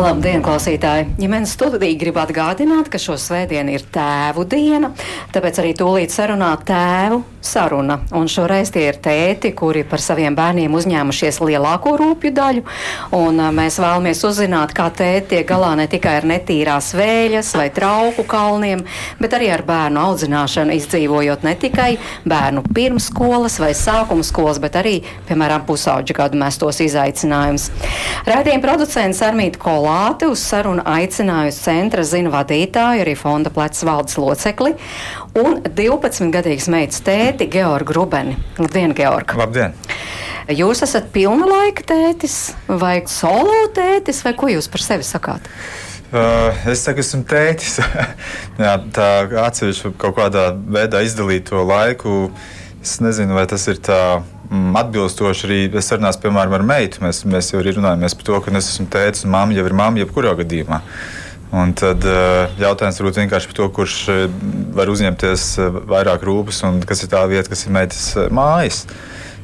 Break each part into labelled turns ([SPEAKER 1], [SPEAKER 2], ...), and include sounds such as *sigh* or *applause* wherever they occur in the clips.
[SPEAKER 1] Labdien, klausītāji! Ģimenes studija grib atgādināt, ka šo svētdienu ir tēvu diena, tāpēc arī tūlīt sarunā tēvu saruna. Un šoreiz tie ir tēti, kuri par saviem bērniem uzņēmušies lielāko rūpju daļu, un mēs vēlamies uzzināt, kā tēti tiek galā ne tikai ar netīrās vēļas vai trauku kalniem, bet arī ar bērnu audzināšanu, izdzīvojot ne tikai bērnu pirmskolas vai sākuma skolas, bet arī, piemēram, pusauģa gadu mestos izaicinājumus. Raidījuma producents Armīti Kolāte uz sarunu aicinājusi centra zinu vadītāju, arī fonda plecs valdes locekli un 12-gadīgas meitas tēti Georgu Rubeni. Labdien, Georg!
[SPEAKER 2] Labdien!
[SPEAKER 1] Jūs esat pilna laika tētis vai solo tētis, vai ko jūs par sevi sakāt?
[SPEAKER 2] Uh, es saku, esmu tētis. *laughs* Jā, tā atsevišķi kaut kādā veidā izdalīt to laiku. Es nezinu, vai tas ir tā atbilstoši arī. Sarunās, piemēram, ar meitu. Mēs, mēs jau runājam par to, ka es esmu tētis un mamma jau ir mamma jebkurā gadījumā. Un tad uh, jautājums varbūt vienkārši par to, kurš uh, var uzņemties uh, vairāk rūpes un kas ir tā vieta, kas ir meitas mājas.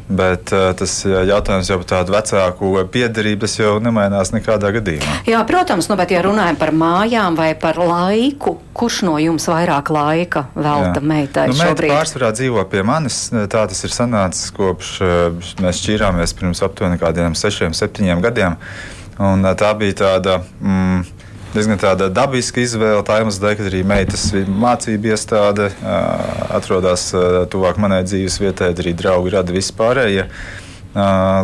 [SPEAKER 2] Bet uh, tas jautājums jau par tādu vecāku piederību, tas jau nemainās nekādā gadījumā.
[SPEAKER 1] Jā, protams, nu, bet ja runājam par mājām vai par laiku, kurš no jums vairāk laika velta Jā. meitai
[SPEAKER 2] nu? Meita pārsvarā dzīvo pie manis. Tā tas ir sanācis kopš uh, mēs šķīrāmies pirms aptuveni kādiem sešiem, septiņiem gadiem. Un, uh, tā bija tāda. Mm, diezgan tāda dabiska izvēle. Tā iemesla dēļ, ka arī meitas mācību iestāde atrodas tuvāk manai dzīves vietai, arī draugi rada vispārējie.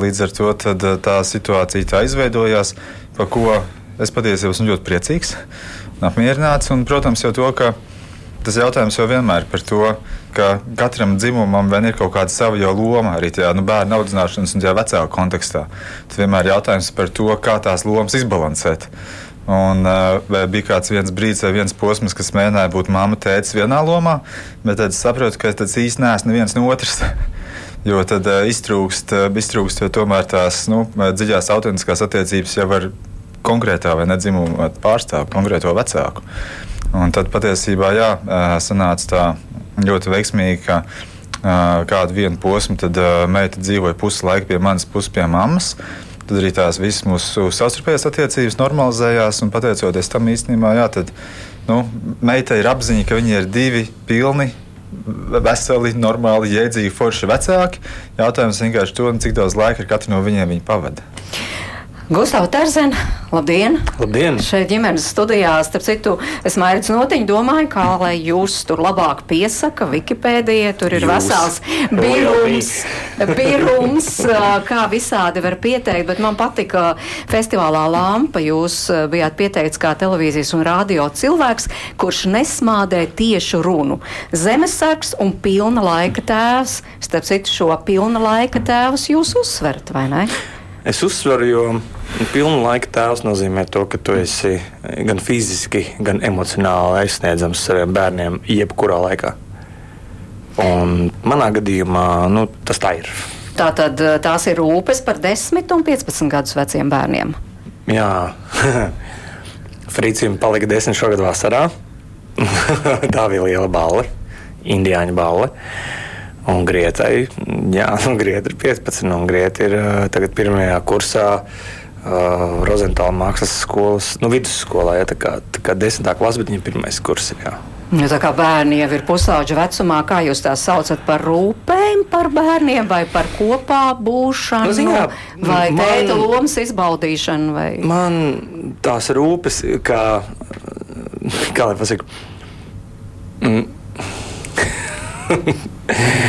[SPEAKER 2] Līdz ar to tā situācija tā izveidojās, par ko es patiesībā esmu ļoti priecīgs un apmierināts. Un, protams, jau to, ka tas jautājums jau vienmēr par to, ka katram dzimumam ir kaut kāda sava loma arī tajā nu, bērnu audzināšanas un vecāku kontekstā. Tas vienmēr ir jautājums par to, kā tās lomas izbalansēt. Un, uh, bija kāds viens brīdis vai viens posms, kas mēģināja būt mamma, tēvs vienā lomā, bet tad saprotu, ka tas īsti neesmu neviens no otrs. *laughs* Jo tad uh, iztrūkst, uh, iztrūkst tomēr tās nu, dziļās autentiskās attiecības jau ar konkrētā vai nedzimuma pārstāvu, konkrēto vecāku. Un tad patiesībā jā, sanāca tā ļoti veiksmīgi, ka kādu vienu posmu tad meita dzīvoja pusi laika pie manas, pusi pie mammas. Tad arī tās visas mūsu savstarpējās attiecības normalizējās. Un pateicoties tam īstenībā, jā, tad nu, meitai ir apziņa, ka viņi ir divi pilni. Veseli, normāli, jēdzīgi, forši vecāki. Jautājums vienkārši to, cik daudz laika ar katru no viņiem viņi pavada.
[SPEAKER 1] Gustavs Terzena, labdien!
[SPEAKER 3] Labdien!
[SPEAKER 1] Šeit ģimenes studijā, starp citu, es mērķis notiņu domāju, kā lai jūs tur labāk piesaka, Wikipēdija, tur ir jūs. vesels birums, *laughs* birums, kā visādi var pieteikt, bet man patika festivālā lampa, jūs bijāt pieteikts kā televīzijas un radio cilvēks, kurš nesmādē tiešu runu. Zemesargs un pilna laika tēvs, starp citu šo pilna laika tēvus jūs uzsverat, vai ne?
[SPEAKER 3] Es uzsveru, jo pilna laika tēvs nozīmē to, ka tu esi gan fiziski, gan emocionāli aizsniedzams saviem bērniem jebkurā laikā. Un manā gadījumā nu, tas tā ir.
[SPEAKER 1] Tā tad eh, tās ir rūpes par 10 un 15 gadus veciem bērniem.
[SPEAKER 3] Jā, *laughs* Frīcim palika 10 šogad vasarā. *laughs* tā bija liela balva, indiāņu balva. Un Grietai, jā, *laughs* nu, Grieta ir 15, un Grieta ir tagad pirmajā kursā. Uh, Rozentāla mākslas skolas, nu, vidusskolā, ja tā kā, tā kā desmitā klase, bet viņa pirmais kurs ir. Jā.
[SPEAKER 1] Ja tā kā bērni jau ir pusauģa vecumā, kā jūs tās saucat par rūpēm par bērniem vai par kopā būšanu, nu, zinā, vai man, tēta lomas izbaudīšanu? Vai?
[SPEAKER 3] Man tās rūpes, kā, kā lai pasaka, mm, *laughs*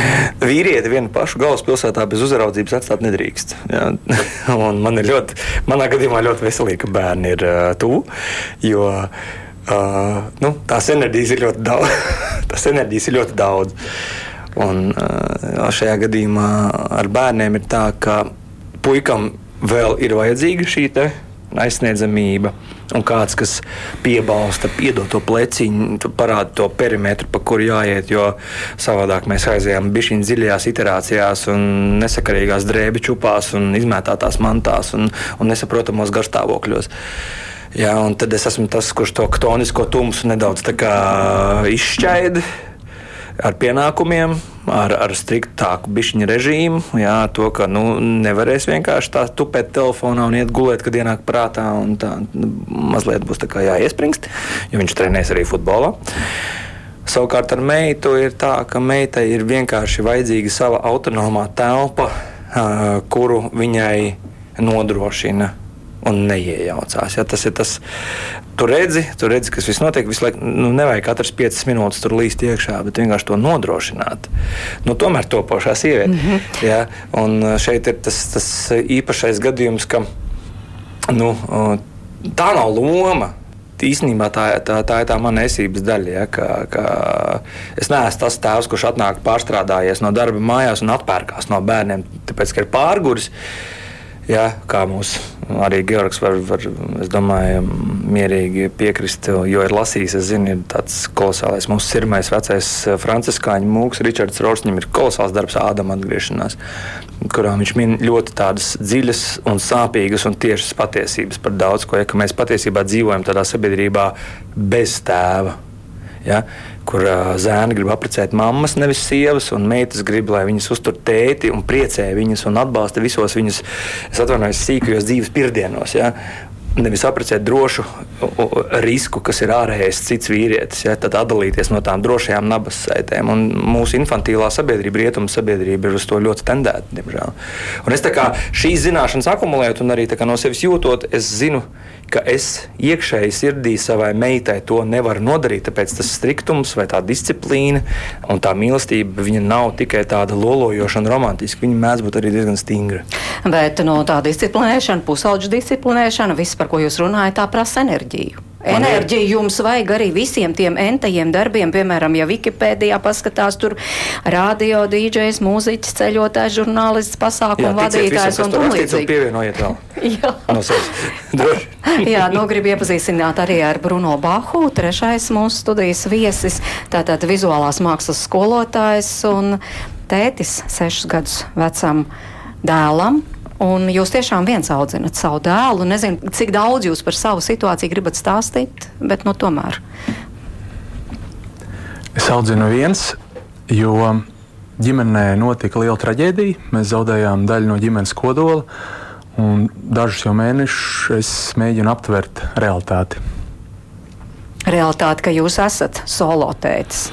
[SPEAKER 3] Vīrieti vienu pašu galvaspilsētā bez uzraudzības atstāt nedrīkst. Ja? *laughs* man ir ļoti, manā gadījumā ļoti veselīgi, ka bērni ir uh, tuvu, jo uh, nu, tās enerģijas ir ļoti daudz. *laughs* tās enerģijas ir ļoti daudz. Un uh, šajā gadījumā ar bērniem ir tā, ka puikam vēl ir vajadzīga šī aizsniedzamība un kāds, kas piebalsta, piedod to pleciņu, parāda to perimetru, pa kuru jāiet. Jo savādāk mēs aizējām bišķiņā dziļajās iterācijās, un nesakarīgās drēbi čupās, un izmētātās mantās un, un nesaprotamos garstāvokļos. Jā, un tad es esmu tas, kurš to ktonisko tumsu nedaudz izšķaida ar pienākumiem, ar, ar striktāku bišķiņu režīmu. Jā, to, ka nu, nevarēs vienkārši tā tupēt telefonā un iet gulēt, kad ienāk prātā. Tā nu, mazliet būs jāiespringst, jo viņš trenēs arī futbolā. Savukārt ar meitu ir tā, ka meitai ir vienkārši vajadzīga sava autonomā telpa, kuru viņai nodrošina un neiejaucās. Ja, tas ir tas, tu redzi, tu redzi kas viss notiek. Visu laiku nu, nevajag katrs 5 minūtes tur līst iekšā, bet vienkārši to nodrošināt. Nu, tomēr topošā sieviete. Mm -hmm. ja, un šeit ir tas, tas īpašais gadījums, ka nu, tā nav loma. Īsnībā tā, tā, tā ir tā mana esības daļa. Ja, ka, ka es neesmu tas tēvs, kurš atnāk pārstrādājies no darba mājās un atpērkās no bērniem, tāpēc ka ir pārguris. Ja, kā mūsu arī Georgs var, var domāju, mierīgi piekrist, jo ir lasījis, es zinu, ir tāds kolosālais mūsu sirmais vecais eh, franciskāņu mūks, Ričards Rors, viņam ir kolosāls darbs Ādama atgriešanās, kurā viņš min ļoti tādas dziļas un sāpīgas un tiešas patiesības par daudz ko, ja, ka mēs patiesībā dzīvojam tādā sabiedrībā bez tēva. Ja? Kur zēni grib apprecēt mammas, nevis sievas, un meitas grib, lai viņas uztur tēti un priecē viņas un atbalsta visos viņas, es atvainojos, sīkajos dzīves pirdienos. Ja? Nevis apprecēt drošu risku, kas ir ārējais cits vīrietis, ja, tad atdalīties no tām drošajām nabas saitēm. Un mūsu infantīlā sabiedrība, rietumu sabiedrība ir uz to ļoti tendēta, diemžēl. Un es kā šīs zināšanas akumulējot un arī no sevis jūtot, es zinu, ka es iekšēji sirdī savai meitai to nevaru nodarīt. Tāpēc tas striktums vai tā disciplīna un tā mīlestība nav tikai tāda lolojoša un romantiska. Viņa mēdz būt arī diezgan stingra.
[SPEAKER 1] Bet no tā disciplinēšana, pusauģa disciplinēšana, viss, par ko jūs runājat, tā prasa enerģiju. Enerģiju jums vajag arī visiem tiem entajiem darbiem, piemēram, ja Wikipēdijā paskatās tur radio, DJs, mūziķis, ceļotājs, žurnālists, pasākumu vadītājs un tam līdzīgi.
[SPEAKER 3] Pievienojiet vēl. *laughs* Jā. No *laughs*
[SPEAKER 1] Jā, nu gribu iepazīstināt arī ar Bruno Bahu, trešais mūsu studijas viesis, tātad vizuālās mākslas skolotājs un tētis sešus gadus vecam dēlam, Un jūs tiešām viens audzinat savu dēlu. Nezinu, cik daudz jūs par savu situāciju gribat stāstīt, bet nu, tomēr.
[SPEAKER 4] Es audzinu viens, jo ģimenē notika liela traģēdija. Mēs zaudējām daļu no ģimenes kodola, un dažus jau mēnešus es mēģinu aptvert realitāti.
[SPEAKER 1] Realitāte, ka jūs esat solotēts.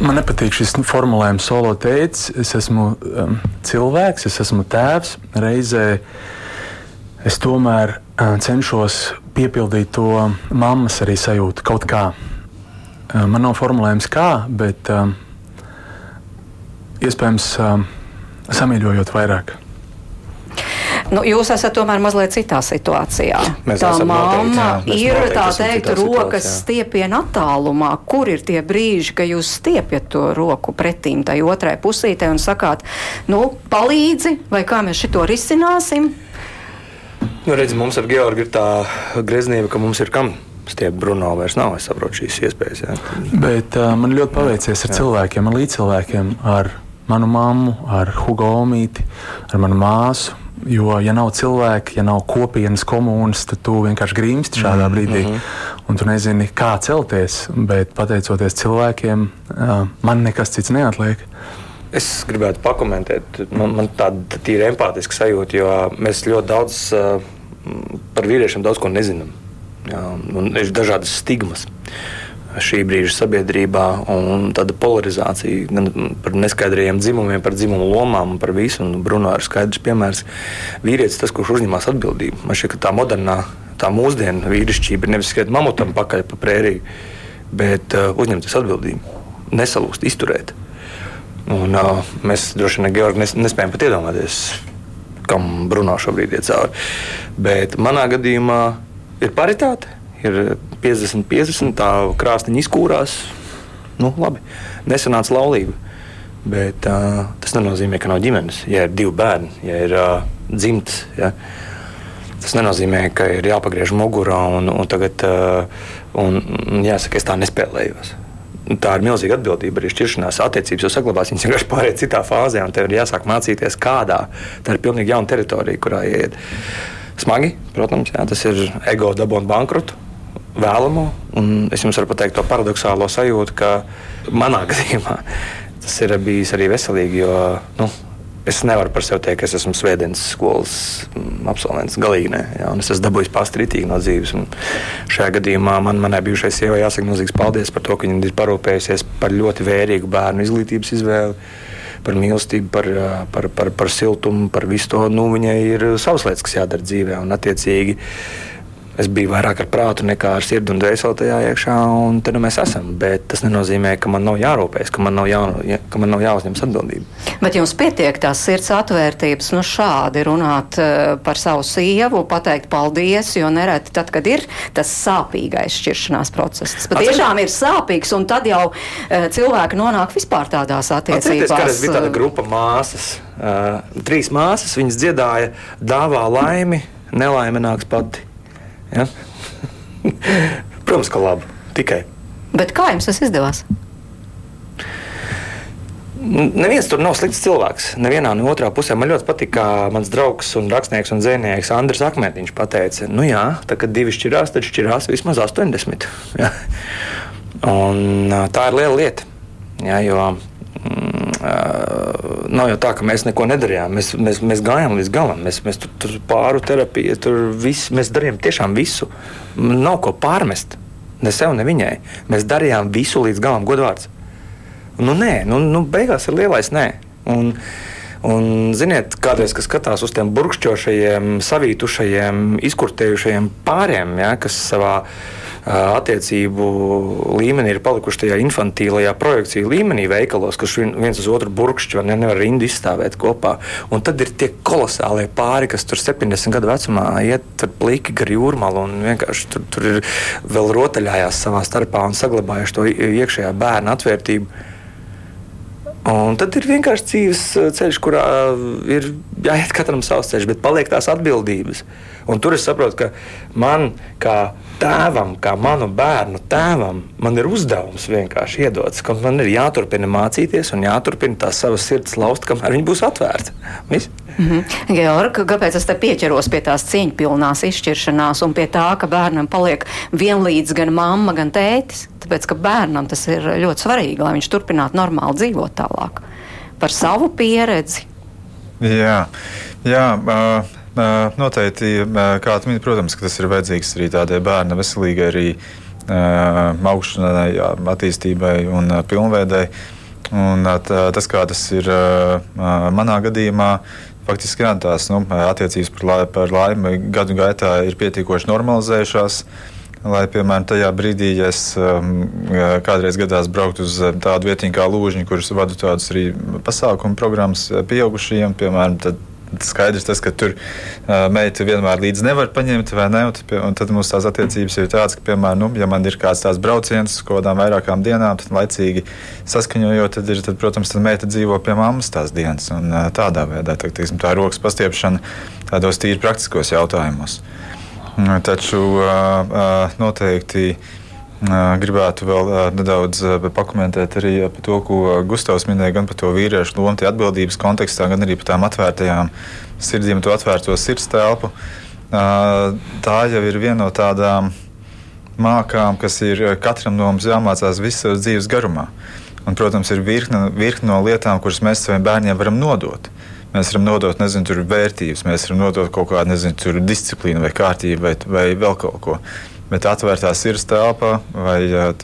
[SPEAKER 4] Man nepatīk šis formulējums, solo teicis. Es esmu um, cilvēks, es esmu tēvs. Reizē es tomēr uh, cenšos piepildīt to mammas arī sajūtu kaut kā. Uh, man nav formulējums kā, bet uh, iespējams uh, samīļojot vairāk.
[SPEAKER 1] Nu, jūs esat tomēr mazliet citā situācijā.
[SPEAKER 3] Mēs
[SPEAKER 1] tā
[SPEAKER 3] mamma
[SPEAKER 1] ir tā teikt, rokas stiepiena attālumā. Kur ir tie brīži, kad jūs stiepjat to roku pretīm tai otrai pusītē un sakāt, nu, palīdzi, vai kā mēs šito risināsim?
[SPEAKER 3] Nu, redz, mums ar Georgu ir tā greznība, ka mums ir kam Stiep Bruno vairs nav. Es saprotu šīs iespējas. Jā.
[SPEAKER 4] Bet uh, man ļoti paveicies ar jā. cilvēkiem, ar līdzcilvēkiem, ar manu mammu, ar Hugo Omīti, ar manu māsu. Jo, ja nav cilvēki, ja nav kopienas komunas, tad tu vienkārši grimsti šādā mm -hmm. brīdī. Mhm. Un tu nezini, kā celties. Bet pateicoties cilvēkiem, man nekas cits neatliek.
[SPEAKER 3] Es gribētu pakomentēt, man, man tāda tīra empātiska sajūta, jo mēs ļoti daudz par vīriešiem daudz ko nezinām. Jā, ir dažādas stigmas. Šī brīža sabiedrībā un tāda polarizācija gan par neskaidrajiem dzimumiem, par dzimumu lomām un par visu. Un Bruno ir skaidrs piemērs. Vīrietis tas, kurš uzņemas atbildību. Man šķiet, ka tā modernā, tā mūsdienu vīrišķība ir nevis skriet mamutam pakaļ pa prēriju, bet uh, uzņemties atbildību, nesalūst, izturēt. Un, uh, mēs droši vien Georgi, nes, nespējam pat iedomāties, kam Bruno šobrīd ir cauri. Bet manā gadījumā ir paritāte ir 50, 50, tā krāsniņa izkūrās. Nu, labi, nesanāca laulība. Bet uh, tas nenozīmē, ka nav ģimenes. Ja ir divi bērni, ja ir uh, dzimts, ja, tas nenozīmē, ka ir jāpagriež mugurā un, un tagad uh, un, jāsaka, es tā nespēlējos. Tā ir milzīga atbildība arī šķiršanās attiecības, jo saglabās viņas vienkārši pārējai citā fāzē, un tev ir jāsāk mācīties, kādā. Tā ir pilnīgi jauna teritorija, kurā iet. Smagi, protams, jā, tas ir ego dabūjot bankrotu vēlamo. Es jums varu pateikt to paradoxālo sajūtu, ka manā *laughs* gadījumā tas ir bijis arī veselīgi. Jo, nu, Es nevaru par sevi teikt, ka es esmu svētdienas skolas mm, absolvents. Galīgi nē, jā, es esmu dabūjis pastrītīgi no dzīves. Un šajā gadījumā man, manai bijušajai sievai jāsaka milzīgs paldies par to, ka viņa ir parūpējusies par ļoti vērīgu bērnu izglītības izvēli par mīlestību, par, par, par, par siltumu, par visu to. Nu, viņai ir savas lietas, kas jādara dzīvē. Un, attiecīgi, es biju vairāk ar prātu nekā ar sirdi un dvēseli tajā iekšā, un te nu mēs esam. Bet tas nenozīmē, ka man nav jārūpējas, ka man nav, jā, ka man nav jāuzņemas atbildība.
[SPEAKER 1] Bet jums pietiek tās sirds atvērtības, nu šādi runāt uh, par savu sievu, pateikt paldies, jo nereti tad, kad ir tas sāpīgais šķiršanās process. Tas patiešām ir sāpīgs, un tad jau uh, cilvēki nonāk vispār tādās attiecībās.
[SPEAKER 3] Atcerieties, bija tāda grupa māsas, uh, trīs māsas, viņas dziedāja dāvā laimi, nelaime nāks pati. Ja? *laughs* Protams, ka labi. Tikai.
[SPEAKER 1] Bet kā jums tas izdevās?
[SPEAKER 3] Neviens tur nav slikts cilvēks. Nevienā no otrā pusē man ļoti patīk, kā mans draugs un rakstnieks un zvejnieks Andris Akmentiņš teica, nu jā, tā, kad divi šķirās, tad šķirās vismaz 80. *laughs* Ja? Un, tā ir liela lieta. Ja, jo, mm, nav jau tā, ka mēs neko nedarījām. Mēs, mēs, mēs gājām līdz galam. Mēs, mēs tur, tur pāru terapiju, tur viss, mēs darījām tiešām visu. Nav ko pārmest. Ne sev, ne viņai. Mēs darījām visu līdz galam, godvārds. Nu, nē, nu, nu, beigās ir lielais nē. Un, Un, ziniet, kādreiz, kad skatās uz tiem burkšķošajiem, savītušajiem, izkurtējušajiem pāriem, ja, kas savā attiecību līmenī ir palikuši tajā infantīlajā projekciju līmenī veikalos, kurš viens uz otru burkšķi var ne, nevar rindu izstāvēt kopā. Un tad ir tie kolosālie pāri, kas tur 70 gadu vecumā iet tur pliki gar jūrmalu un vienkārši tur, tur ir vēl rotaļājās savā starpā un saglabājuši to iekšējā bērna atvērtību. Un tad ir vienkārši dzīves ceļš, kurā ir jāiet katram savs ceļš, bet paliek tās atbildības. Un tur es saprotu, ka man, kā tēvam, kā manu bērnu tēvam, man ir uzdevums vienkārši iedots, ka man ir jāturpina mācīties un jāturpina tās savas sirds laust, kamēr viņi būs atvērti. Viss?
[SPEAKER 1] Mm -hmm. Georg, kāpēc es te pieķeros pie tās cieņpilnās izšķiršanās un pie tā, ka bērnam paliek vienlīdz gan mamma, gan tētis? Tāpēc, ka bērnam tas ir ļoti svarīgi, lai viņš turpinātu normāli dzīvot tālāk. Par savu pieredzi.
[SPEAKER 2] Jā, jā uh, Noteikti, kā tu mini, protams, tas ir vajadzīgs arī tādai bērna veselīgai, arī augšanai, attīstībai un pilnveidai. Un tas, kā tas ir manā gadījumā, faktiski ir tās nu, attiecības par, lai, par laimi gadu gaitā ir pietiekoši normalizējušās. Lai, piemēram, tajā brīdī, ja es kādreiz gadās braukt uz tādu vietiņu kā Lūžiņa, kuras vadu tādas arī pasākumu programmas pieaugušajiem, piemēram, tad skaidrs tas, ka tur uh, meita vienmēr līdzi nevar paņemt, vai ne? Un, un tad mums tās attiecības ir tādas, ka, piemēram, nu, ja man ir kāds tāds brauciens uz kaut kādām vairākām dienām, tad laicīgi saskaņojot, tad, ir, tad protams, tad meita dzīvo pie mammas tās dienas. Un, uh, tādā veidā tā, teiksim, tā rokas pastiepšana tādos tīri praktiskos jautājumos. Taču uh, uh, noteikti Gribētu vēl nedaudz pakomentēt arī par to, ko Gustavs minēja, gan par to vīriešu lomu, atbildības kontekstā, gan arī par tām atvērtajām sirdīm, to atvērto sirds telpu. Tā jau ir viena no tādām mākām, kas ir katram no mums jāmācās visu dzīves garumā. Un, protams, ir virkne, virkne no lietām, kuras mēs saviem bērniem varam nodot. Mēs varam nodot, nezinu, tur vērtības, mēs varam nodot kaut kādu, nezinu, disciplīnu vai kārtību vai, vai vēl kaut ko. Bet atvērtā sirds telpa vai,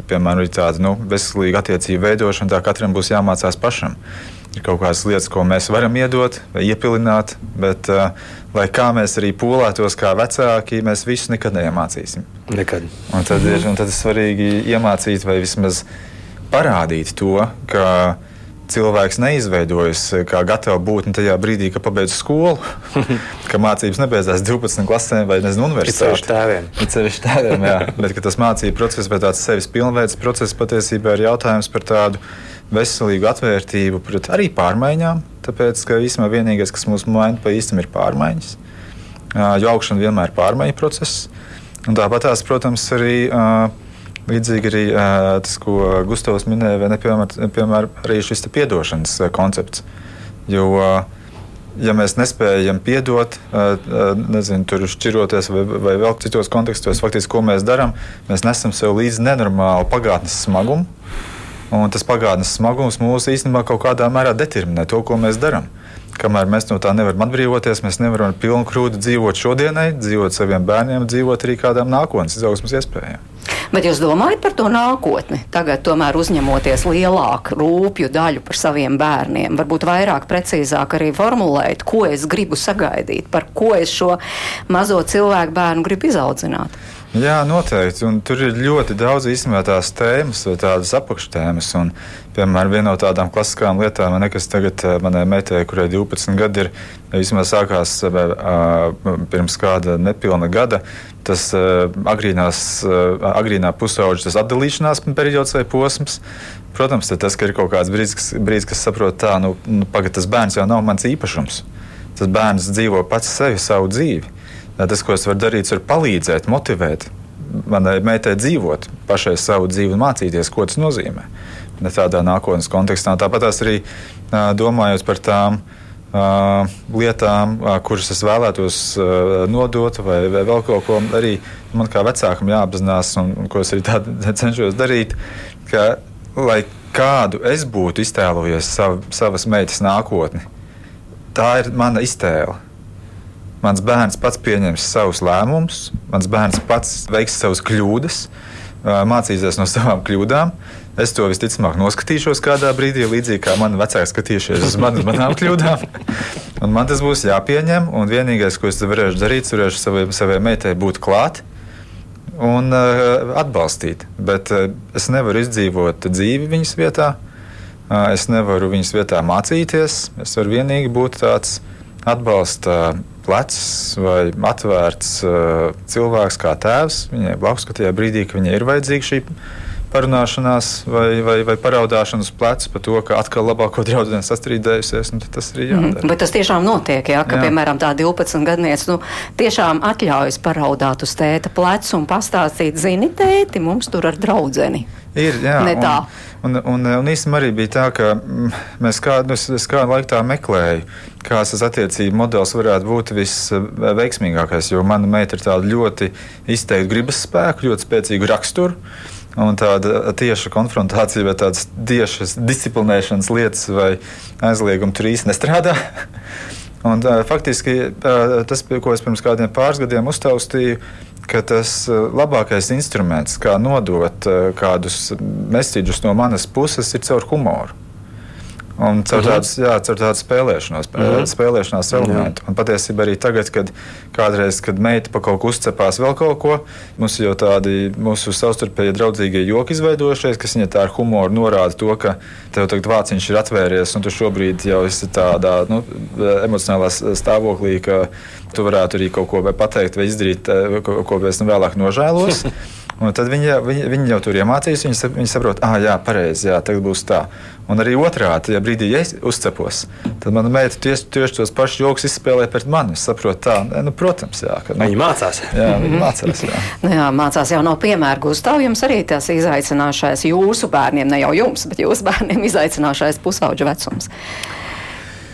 [SPEAKER 2] piemēram, tāda nu, veselīga attiecība veidošana, tā katram būs jāmācās pašam. Ir kaut kādas lietas, ko mēs varam iedot vai iepilināt, bet, uh, lai kā mēs arī pūlētos, kā vecāki, mēs visu nekad neiemācīsim.
[SPEAKER 3] Nekad.
[SPEAKER 2] Un tad, ir, un tad ir svarīgi iemācīt vai vismaz parādīt to, ka cilvēks neizveidojas kā gatava būt tajā brīdī, kad pabeidz skolu, *laughs* ka mācības nebeidzās 12 klasē vai nezinu, universitātē.
[SPEAKER 3] Tas tēviem.
[SPEAKER 2] Tas tēviem, jā. *laughs* Bet tas mācību process vai tāds sevis pilnveids process patiesībā ir jautājums par tādu veselīgu atvērtību pret arī pārmaiņām. Tāpēc, ka īstenībā vienīgais, kas mūs maina pa īstam, ir pārmaiņas. Jo augšana vienmēr ir pārmaiņu process. Un tāpat tās, protams, arī uh, Līdzīgi arī tas, ko Gustavs minēja, vai ne, piemēram, piemēram arī šis atdošanas koncepts. Jo ja mēs nespējam piedot, nezinu, tur šķiroties vai, vai vēl citos kontekstos, faktiski, ko mēs darām, mēs nesam sev līdzi nenormālu pagātnes smagumu. Un tas pagātnes smagums mūs īstenībā kaut kādā mērā determinē to, ko mēs darām. Kamēr mēs no tā nevaram atbrīvoties, mēs nevaram ar pilnu krūti dzīvot šodienai, dzīvot saviem bērniem, dzīvot arī kādām nākotnes izaugsmas iespējām.
[SPEAKER 1] Bet jūs domājat par to nākotni? Tagad, tomēr uzņemoties lielāku rūpju daļu par saviem bērniem, varbūt vairāk precīzāk arī formulēt, ko es gribu sagaidīt, par ko es šo mazo cilvēku bērnu gribu izaudzināt.
[SPEAKER 2] Jā, noteikti. Un tur ir ļoti daudz īstenībā tās tēmas vai tādas apakštēmas. Un, piemēram, viena no tādām klasiskām lietām, man liekas, tagad eh, manai meitai, kurai 12 gadi ir, īstenībā sākās uh, pirms kāda nepilna gada. Tas uh, agrīnās, agrīnā pusauģa atdalīšanās periods vai posms. Protams, tas ir kaut kāds brīdis, kas, brīdis, kas saprot, tā, nu, nu tas bērns jau nav mans īpašums. Tas bērns dzīvo pats sevi, savu dzīvi. Tas, ko es varu darīt, ir palīdzēt, motivēt manai meitai dzīvot pašai savu dzīvi un mācīties, ko tas nozīmē. Tādā nākotnes kontekstā. Tāpat arī domājot par tām uh, lietām, uh, kuras es vēlētos uh, nodot, vai, vai vēl kaut ko, arī man kā vecākam jāapzinās, un, un ko es arī *laughs* cenšos darīt, ka, lai kādu es būtu iztēlojies sav, savas meitas nākotni, tā ir mana iztēle. Mans bērns pats pieņems savus lēmumus, mans bērns pats veiks savas kļūdas, mācīsies no savām kļūdām. Es to visticamāk noskatīšos kādā brīdī, līdzīgi kā mani vecāki skatījušies uz mani, manām kļūdām. Un man tas būs jāpieņem. Un vienīgais, ko es varēšu darīt, ir savai, savai meitai būt klāt un uh, atbalstīt. Bet uh, es nevaru izdzīvot dzīvi viņas vietā. Uh, es nevaru viņas vietā mācīties. Es varu vienīgi būt tāds atbalsta plecs vai atvērts uh, cilvēks kā tēvs viņai blakus, ka tajā brīdī, kad viņai ir vajadzīga šī parunāšanās vai, vai, vai paraudāšanas plecs par to, ka atkal labāko draugu sastrīdējusies. Tas arī jādara.
[SPEAKER 1] Mm, bet tas tiešām notiek, jā, ka, jā. piemēram, tā 12 gadniece nu, tiešām atļaujas paraudāt uz tēta plecu un pastāstīt, zini, tēti, mums tur ar draudzeni.
[SPEAKER 2] Ir, jā, ne tā. Un, un, un, un īstenībā arī bija tā, ka mm, mēs kādu, es, es kādu laiku tā meklēju, kāds tas attiecību modelis varētu būt visveiksmīgākais. Jo mana meita ir tāda ļoti izteikta gribas spēku, ļoti spēcīgu raksturu. Un tāda tieša konfrontācija vai tādas tiešas disciplinēšanas lietas vai aizlieguma tur īsti nestrādā. *laughs* Un, tā, faktiski tas, ko es pirms kādiem pāris gadiem uztaustīju, ka tas labākais instruments, kā nodot kādus mēsīģus no manas puses, ir caur humoru. Un caur, mhm. tādu, jā, caur tādu spēlēšanos, mhm. -huh. spēlēšanās elementu. Un patiesībā arī tagad, kad kādreiz, kad meita pa kaut ko uzcepās vēl kaut ko, mums jau tādi mūsu savstarpēji draudzīgie joki izveidojušies, kas viņa tā ar humoru norāda to, ka tev tagad vāciņš ir atvērties un tu šobrīd jau esi tādā nu, emocionālā stāvoklī, ka tu varētu arī kaut ko pateikt vai izdarīt, eh, ko, ko pēc tam vēlāk nožēlos. *laughs* Un tad viņi, viņi, viņi jau tur iemācījās, viņi, viņi saprot, ah, jā, pareizi, jā, tagad būs tā. Un arī otrādi, ja brīdī ja es uzcepos, tad mana meita tieši, tieši tos pašus joks izspēlē pret mani. Es saprotu, tā, nu, protams, jā. Ka,
[SPEAKER 3] nu, viņi mācās. *laughs*
[SPEAKER 2] Jā, viņi mācās. Jā.
[SPEAKER 1] nu, jā, mācās jau no piemēra. Gustav, jums arī tas izaicināšais jūsu bērniem, ne jau jums, bet jūsu bērniem izaicināšais pusauģa vecums.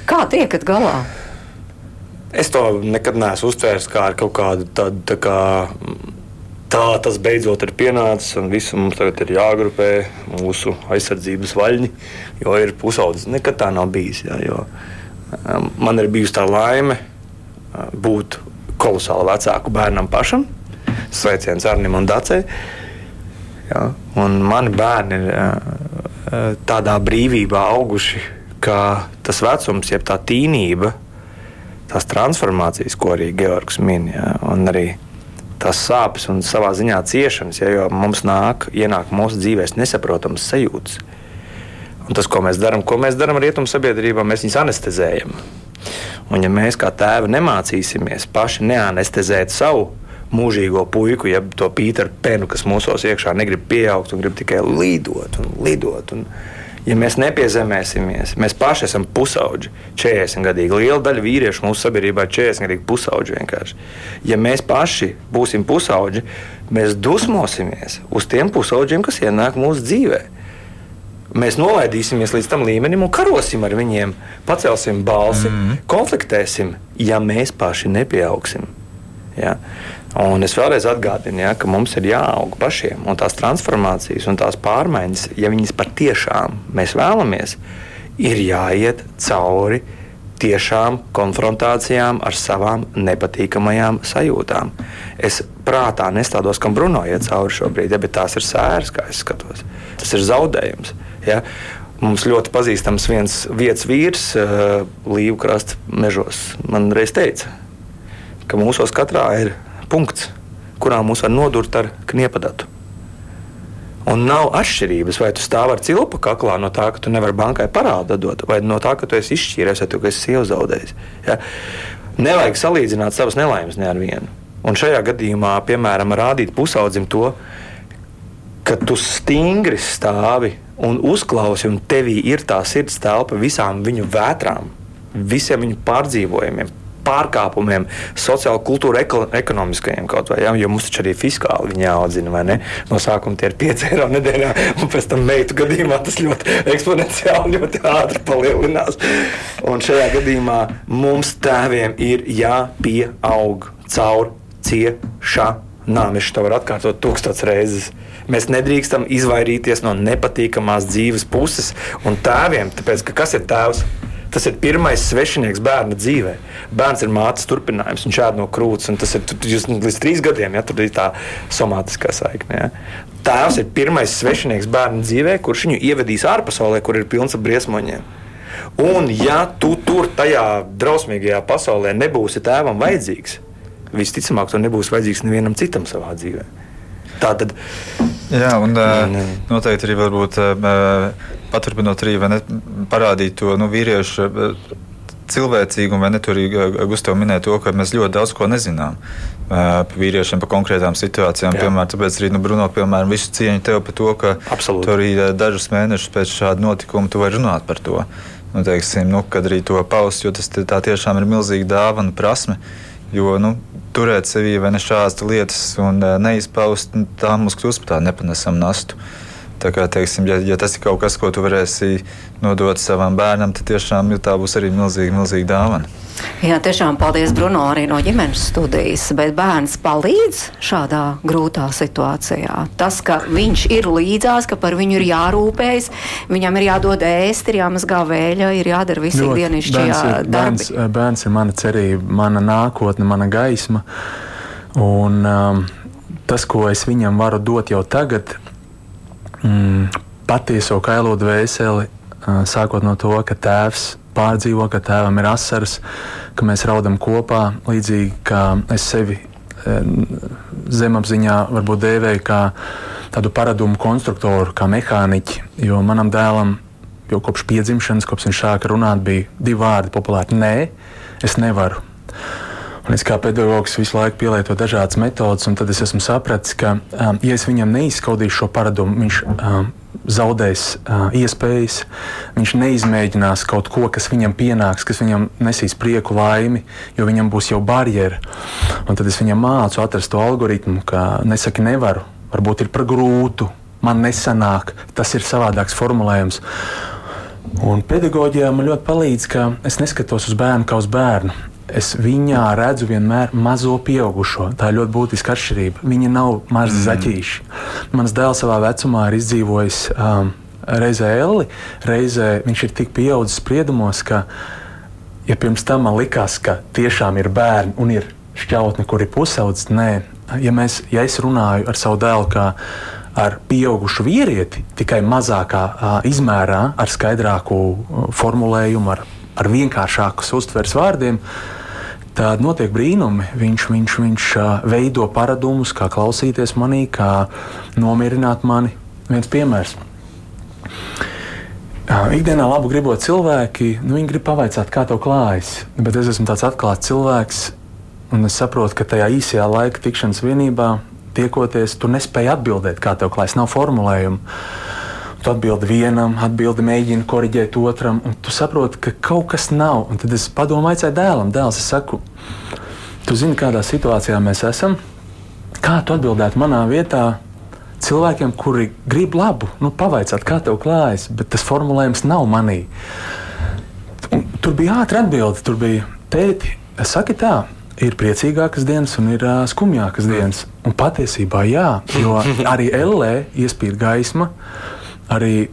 [SPEAKER 1] Kā tiekat galā?
[SPEAKER 3] Es to nekad neesmu uztvērs kā kaut kādu tādu tā kā tā tas beidzot ir pienācis, un viss mums tagad ir jāgrupē mūsu aizsardzības vaļņi, jo ir pusaudzis. Nekad tā nav bijis. Jā, jo, um, man ir bijusi tā laime uh, būt kolosāli vecāku bērnam pašam. Sveiciens Arnim un Dacei. Jā, un mani bērni ir uh, uh, tādā brīvībā auguši, ka tas vecums, jeb tā tīnība, tās transformācijas, ko arī Georgs min, jā, un arī tās sāpes un savā ziņā ciešanas, ja, jo mums nāk, ienāk mūsu dzīvēs nesaprotamas sajūtas. Un tas, ko mēs darām, ko mēs darām rietumu sabiedrībā, mēs viņus anestezējam. Un, ja mēs kā tēvi nemācīsimies paši neanestezēt savu mūžīgo puiku, jeb to Pīteru Penu, kas mūsos iekšā negrib pieaugt un grib tikai lidot un lidot. Un, ja mēs nepiezemēsimies, mēs paši esam pusauģi, 40 gadīgi. Liela daļa vīriešu mūsu sabiedrībā ir 40 gadīgi pusauģi vienkārši. Ja mēs paši būsim pusauģi, mēs dusmosimies uz tiem pusauģiem, kas ienāk mūsu dzīvē. Mēs nolaidīsimies līdz tam līmenim un karosim ar viņiem, pacelsim balsi, mm -hmm. konfliktēsim, ja mēs paši nepieaugsim. Ja? Un es vēlreiz atgādinu, ja, ka mums ir jāaug pašiem, un tās transformācijas un tās pārmaiņas, ja viņas patiešām mēs vēlamies, ir jāiet cauri tiešām konfrontācijām ar savām nepatīkamajām sajūtām. Es prātā nestādos, kam Bruno iet cauri šobrīd, ja, bet tās ir sēras, kā es skatos. Tas ir zaudējums. Ja. Mums ļoti pazīstams viens vietas vīrs, uh, Līvu krasta mežos. Man reiz teica, ka mūsos katrā ir punkts, kurā mūs var nodurt ar kniepadatu. Un nav atšķirības, vai tu stāv ar cilpu kaklā no tā, ka tu nevari bankai parādu dot, vai no tā, ka tu esi izšķīries, vai tu esi sievu zaudējis. Ja? Nevajag salīdzināt savas nelaimes ne ar vienu. Un šajā gadījumā, piemēram, rādīt pusaudzim to, ka tu stingri stāvi un uzklausi, un tevī ir tā sirds telpa visām viņu vētrām, visiem viņu pārdzīvojumiem, pārkāpumiem, sociāli, kultūra, ekonomiskajiem kaut vai. Ja? Jo mums taču arī fiskāli viņi jāaudzina, vai ne? No sākuma tie ir 5 eiro nedēļā, un pēc tam meitu gadījumā tas ļoti eksponenciāli, ļoti ātri palielinās. Un šajā gadījumā mums tēviem ir jāpieaug caur ciešanām. Es to varu atkārtot tūkstotis reizes. Mēs nedrīkstam izvairīties no nepatīkamās dzīves puses un tēviem, tāpēc ka kas ir tēvs? Tas ir pirmais svešinieks bērna dzīvē. Bērns ir mātes turpinājums, viņš ēd no krūts, un tas ir jūs, līdz trīs gadiem, ja tur ir tā somātiskā saikne. Ja. Tēvs ir pirmais svešinieks bērna dzīvē, kurš viņu ievedīs ārpasaulē, kur ir pilns ar briesmoņiem. Un, ja tu tur tajā drausmīgajā pasaulē nebūsi tēvam vajadzīgs, visticamāk, tu nebūsi vajadzīgs nevienam citam savā dzīvē. Tā tad.
[SPEAKER 2] Jā, un uh, noteikti arī varbūt uh, paturpinot arī ne, parādīt to nu, vīriešu uh, cilvēcīgumu, vai ne? Tur arī Gustavs minēja to, ka mēs ļoti daudz ko nezinām par vīriešiem, par konkrētām situācijām. Jā. Piemēram, tāpēc arī nu, Bruno, piemēram, visu cieņu tev par to, ka Absolūti. tu arī dažus mēnešus pēc šāda notikuma tu vari runāt par to. Nu, teiksim, nu, kad arī to paust, jo tas tā tiešām ir milzīga dāvana, prasme. Jo nu, turēt sevī vai ne šādas lietas un neizpaust, nu, tā mums kļūst par tādu nepanesamu nastu. Tā kā, teiksim, ja, ja tas ir kaut kas, ko tu varēsi nodot savam bērnam, tad tiešām tā būs arī milzīga, milzīga dāvana.
[SPEAKER 1] Jā, tiešām paldies Bruno arī no ģimenes studijas, bet bērns palīdz šādā grūtā situācijā. Tas, ka viņš ir līdzās, ka par viņu ir jārūpējas, viņam ir jādod ēst, ir jāmazgā vēļa, ir jādara visi dienišķie darbi.
[SPEAKER 4] Bērns, bērns ir mana cerība, mana nākotne, mana gaisma. Un, um, tas, ko es viņam varu dot jau tagad, mm, patieso kailo dvēseli, sākot no to, ka tēvs pārdzīvo, ka tēvam ir asaras, ka mēs raudam kopā, līdzīgi kā es sevi zemapziņā varbūt dēvēju kā tādu paradumu konstruktoru, kā mehāniķi, jo manam dēlam jau kopš piedzimšanas, kopš viņš sāka runāt, bija divi vārdi populāri - nē, es nevaru. Un es kā pedagogs visu laiku pielietoju dažādas metodes, un tad es esmu sapratis, ka, um, ja es viņam neizskaudīšu šo paradumu, viņš um, zaudēs uh, iespējas, viņš neizmēģinās kaut ko, kas viņam pienāks, kas viņam nesīs prieku, laimi, jo viņam būs jau barjera. Un tad es viņam mācu atrast to algoritmu, ka nesaki nevaru, varbūt ir par grūtu, man nesanāk, tas ir savādāks formulējums. Un pedagoģijā man ļoti palīdz, ka es neskatos uz bērnu kā uz bērnu es viņā redzu vienmēr mazo pieaugušo. Tā ir ļoti būtiska atšķirība. Viņa nav mazi mm. zaķīši. Mans dēls savā vecumā ir izdzīvojis um, reizē Elli, reizē viņš ir tik pieaudzis spriedumos, ka, ja pirms tam man likās, ka tiešām ir bērni un ir šķautni, kur ir pusaudzis, nē, ja, mēs, ja es runāju ar savu dēlu, kā ar pieaugušu vīrieti, tikai mazākā uh, izmērā, ar skaidrāku formulējumu, ar, ar vienkāršākus uztveres vārdiem, uh, Tad notiek brīnumi. Viņš, viņš, viņš veido paradumus, kā klausīties manī, kā nomierināt mani. Viens piemērs. Ikdienā labu gribot cilvēki, nu, viņi grib pavaicāt, kā tev klājas. Bet es esmu tāds atklāts cilvēks, un es saprotu, ka tajā īsajā laika tikšanas vienībā, tiekoties, tu nespēji atbildēt, kā tev klājas. Nav formulējumu. Tu atbildi vienam, atbildi mēģini korrigēt otram, un tu saproti, ka kaut kas nav. Un tad es padomāju, vai dēlam, dēls, es saku, tu zini, kādā situācijā mēs esam. Kā tu atbildētu manā vietā cilvēkiem, kuri grib labu, nu, pavaicāt, kā tev klājas, bet tas formulējums nav manī. Un tur bija ātri atbildi, tur bija tēti, saki tā. Ir priecīgākas dienas un ir uh, skumjākas dienas. Un patiesībā jā, jo *laughs* arī LE iespīd gaisma, arī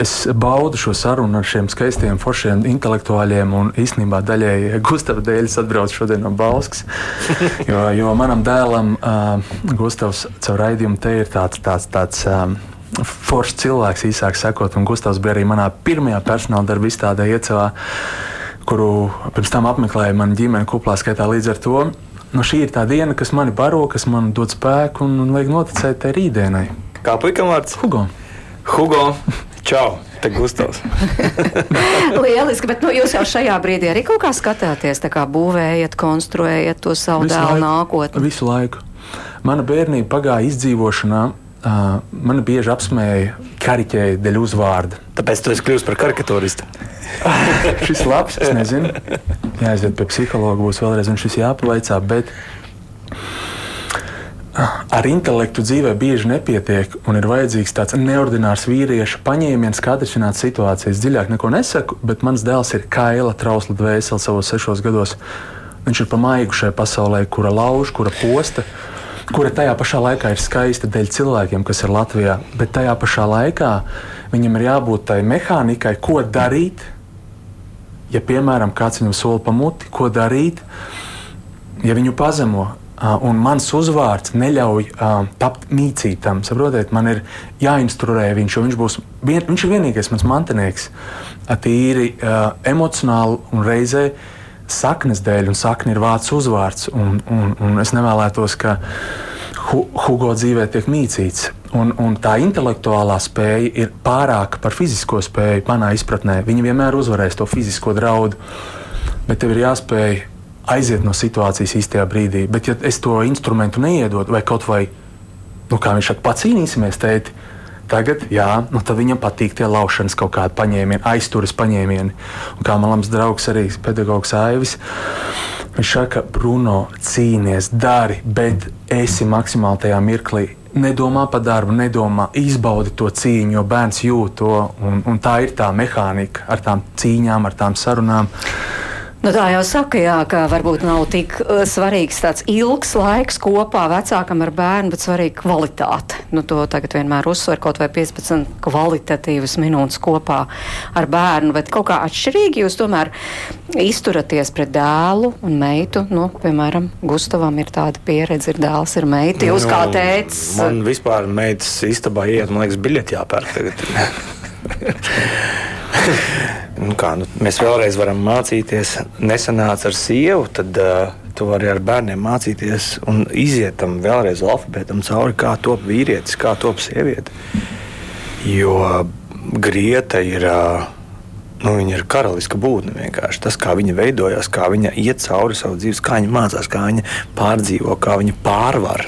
[SPEAKER 4] es baudu šo sarunu ar šiem skaistiem, foršiem intelektuāļiem. Un īstenībā daļēji Gustavs dēļ es atbraucu šodien no Balskas. *laughs* Jo, jo manam dēlam uh, Gustavs caur raidījumu te ir tāds. tāds, tāds um, Foršs cilvēks, īsāk sakot, un Gustavs bija arī manā pirmajā personāla darba izstādē iecavā, kuru pirms tam apmeklēja mana ģimene kuplā skaitā līdz ar to. Nu, šī ir tā diena, kas mani baro, kas man dod spēku un, un liek noticēt tai rītdienai.
[SPEAKER 3] Kā puikam vārds?
[SPEAKER 4] Hugo!
[SPEAKER 3] Hugo! Čau! Te Gustavs. *laughs*
[SPEAKER 1] Lieliski, bet nu, jūs jau šajā brīdī arī kaut kā skatāties, kā būvējat, konstruējat to savu
[SPEAKER 4] Visu
[SPEAKER 1] dēlu
[SPEAKER 4] laiku.
[SPEAKER 1] nākotni.
[SPEAKER 4] Visu laiku. Mana bērnība pagāja izdzīvošanā. Uh, mani bieži apsmēja kariķēji dēļ uzvārda.
[SPEAKER 3] Tāpēc tu esi kļuvis par karikatūristu. *laughs*
[SPEAKER 4] šis labs, es nezinu. Jāaiziet pie psihologa, būs vēlreiz un šis jāpavaicā. Bet ar intelektu dzīvē bieži nepietiek un ir vajadzīgs tāds neordinārs vīrieša paņēmiens, kā atrisināt situācijas. Dziļāk neko nesaku, bet mans dēls ir kaila trausla dvēsele savos sešos gados. Viņš ir pa maigu šajā pasaulē, kura lauž, kura posta, kura tajā pašā laikā ir skaista dēļ cilvēkiem, kas ir Latvijā. Bet tajā pašā laikā viņam ir jābūt tai mehānikai, ko darīt. Ja, piemēram, kāds viņam sola pa muti, ko darīt, ja viņu pazemo, un mans uzvārds neļauj uh, tapt mīcītam. Saprotiet, man ir jāinstruē viņš, jo viņš, būs, vien, viņš ir vienīgais mans mantinieks. Uh, tīri uh, emocionāli un reizē saknes dēļ, un sakne ir vārds uzvārds. Un, un, un es nevēlētos, ka Hu Hugo dzīvē tiek mīcīts. Un, un tā intelektuālā spēja ir pārāka par fizisko spēju, manā izpratnē. Viņa vienmēr uzvarēs to fizisko draudu, bet tev ir jāspēj aiziet no situācijas īstajā brīdī. Bet, ja es to instrumentu neiedodu, vai kaut vai, nu, kā viņš saka, pacīnīsimies, tēti, tagad, jā, nu, tad viņam patīk tie laušanas kaut kādi paņēmieni, aizturas paņēmieni. Un kā man labs draugs, arī pedagogs Aivis. Viņš saka, Bruno, cīnies, dari, bet esi maksimāli tajā mirklī. Nedomā par darbu, nedomā, izbaudi to cīņu, jo bērns jūt to. Un, un tā ir tā mehānika ar tām cīņām, ar tām sarunām.
[SPEAKER 1] Nu, tā jau saka, jā, ka varbūt nav tik uh, svarīgs tāds ilgs laiks kopā vecākam ar bērnu, bet svarīga kvalitāte. Nu, to tagad vienmēr uzsver kaut vai 15 kvalitatīvas minūtes kopā ar bērnu, bet kaut kā atšķirīgi jūs tomēr izturaties pret dēlu un meitu. Nu, piemēram, Gustavam ir tāda pieredze, ir dēls, ir meita. Jūs kā tēts.
[SPEAKER 3] Man vispār meitas istabā iet, man liekas, biļeti jāpērk tagad. *laughs* nu kā, nu, mēs vēlreiz varam mācīties. Nesanāca ar sievu, tad uh, tu vari ar bērniem mācīties un iziet tam vēlreiz alfabētam cauri, kā top vīrietis, kā top sieviete. Jo grieta ir. Uh, Nu, viņa ir karaliska būtne vienkārši. Tas, kā viņa veidojas, kā viņa iet cauri savu dzīvi, kā viņa mācās, kā viņa pārdzīvo, kā viņa pārvar.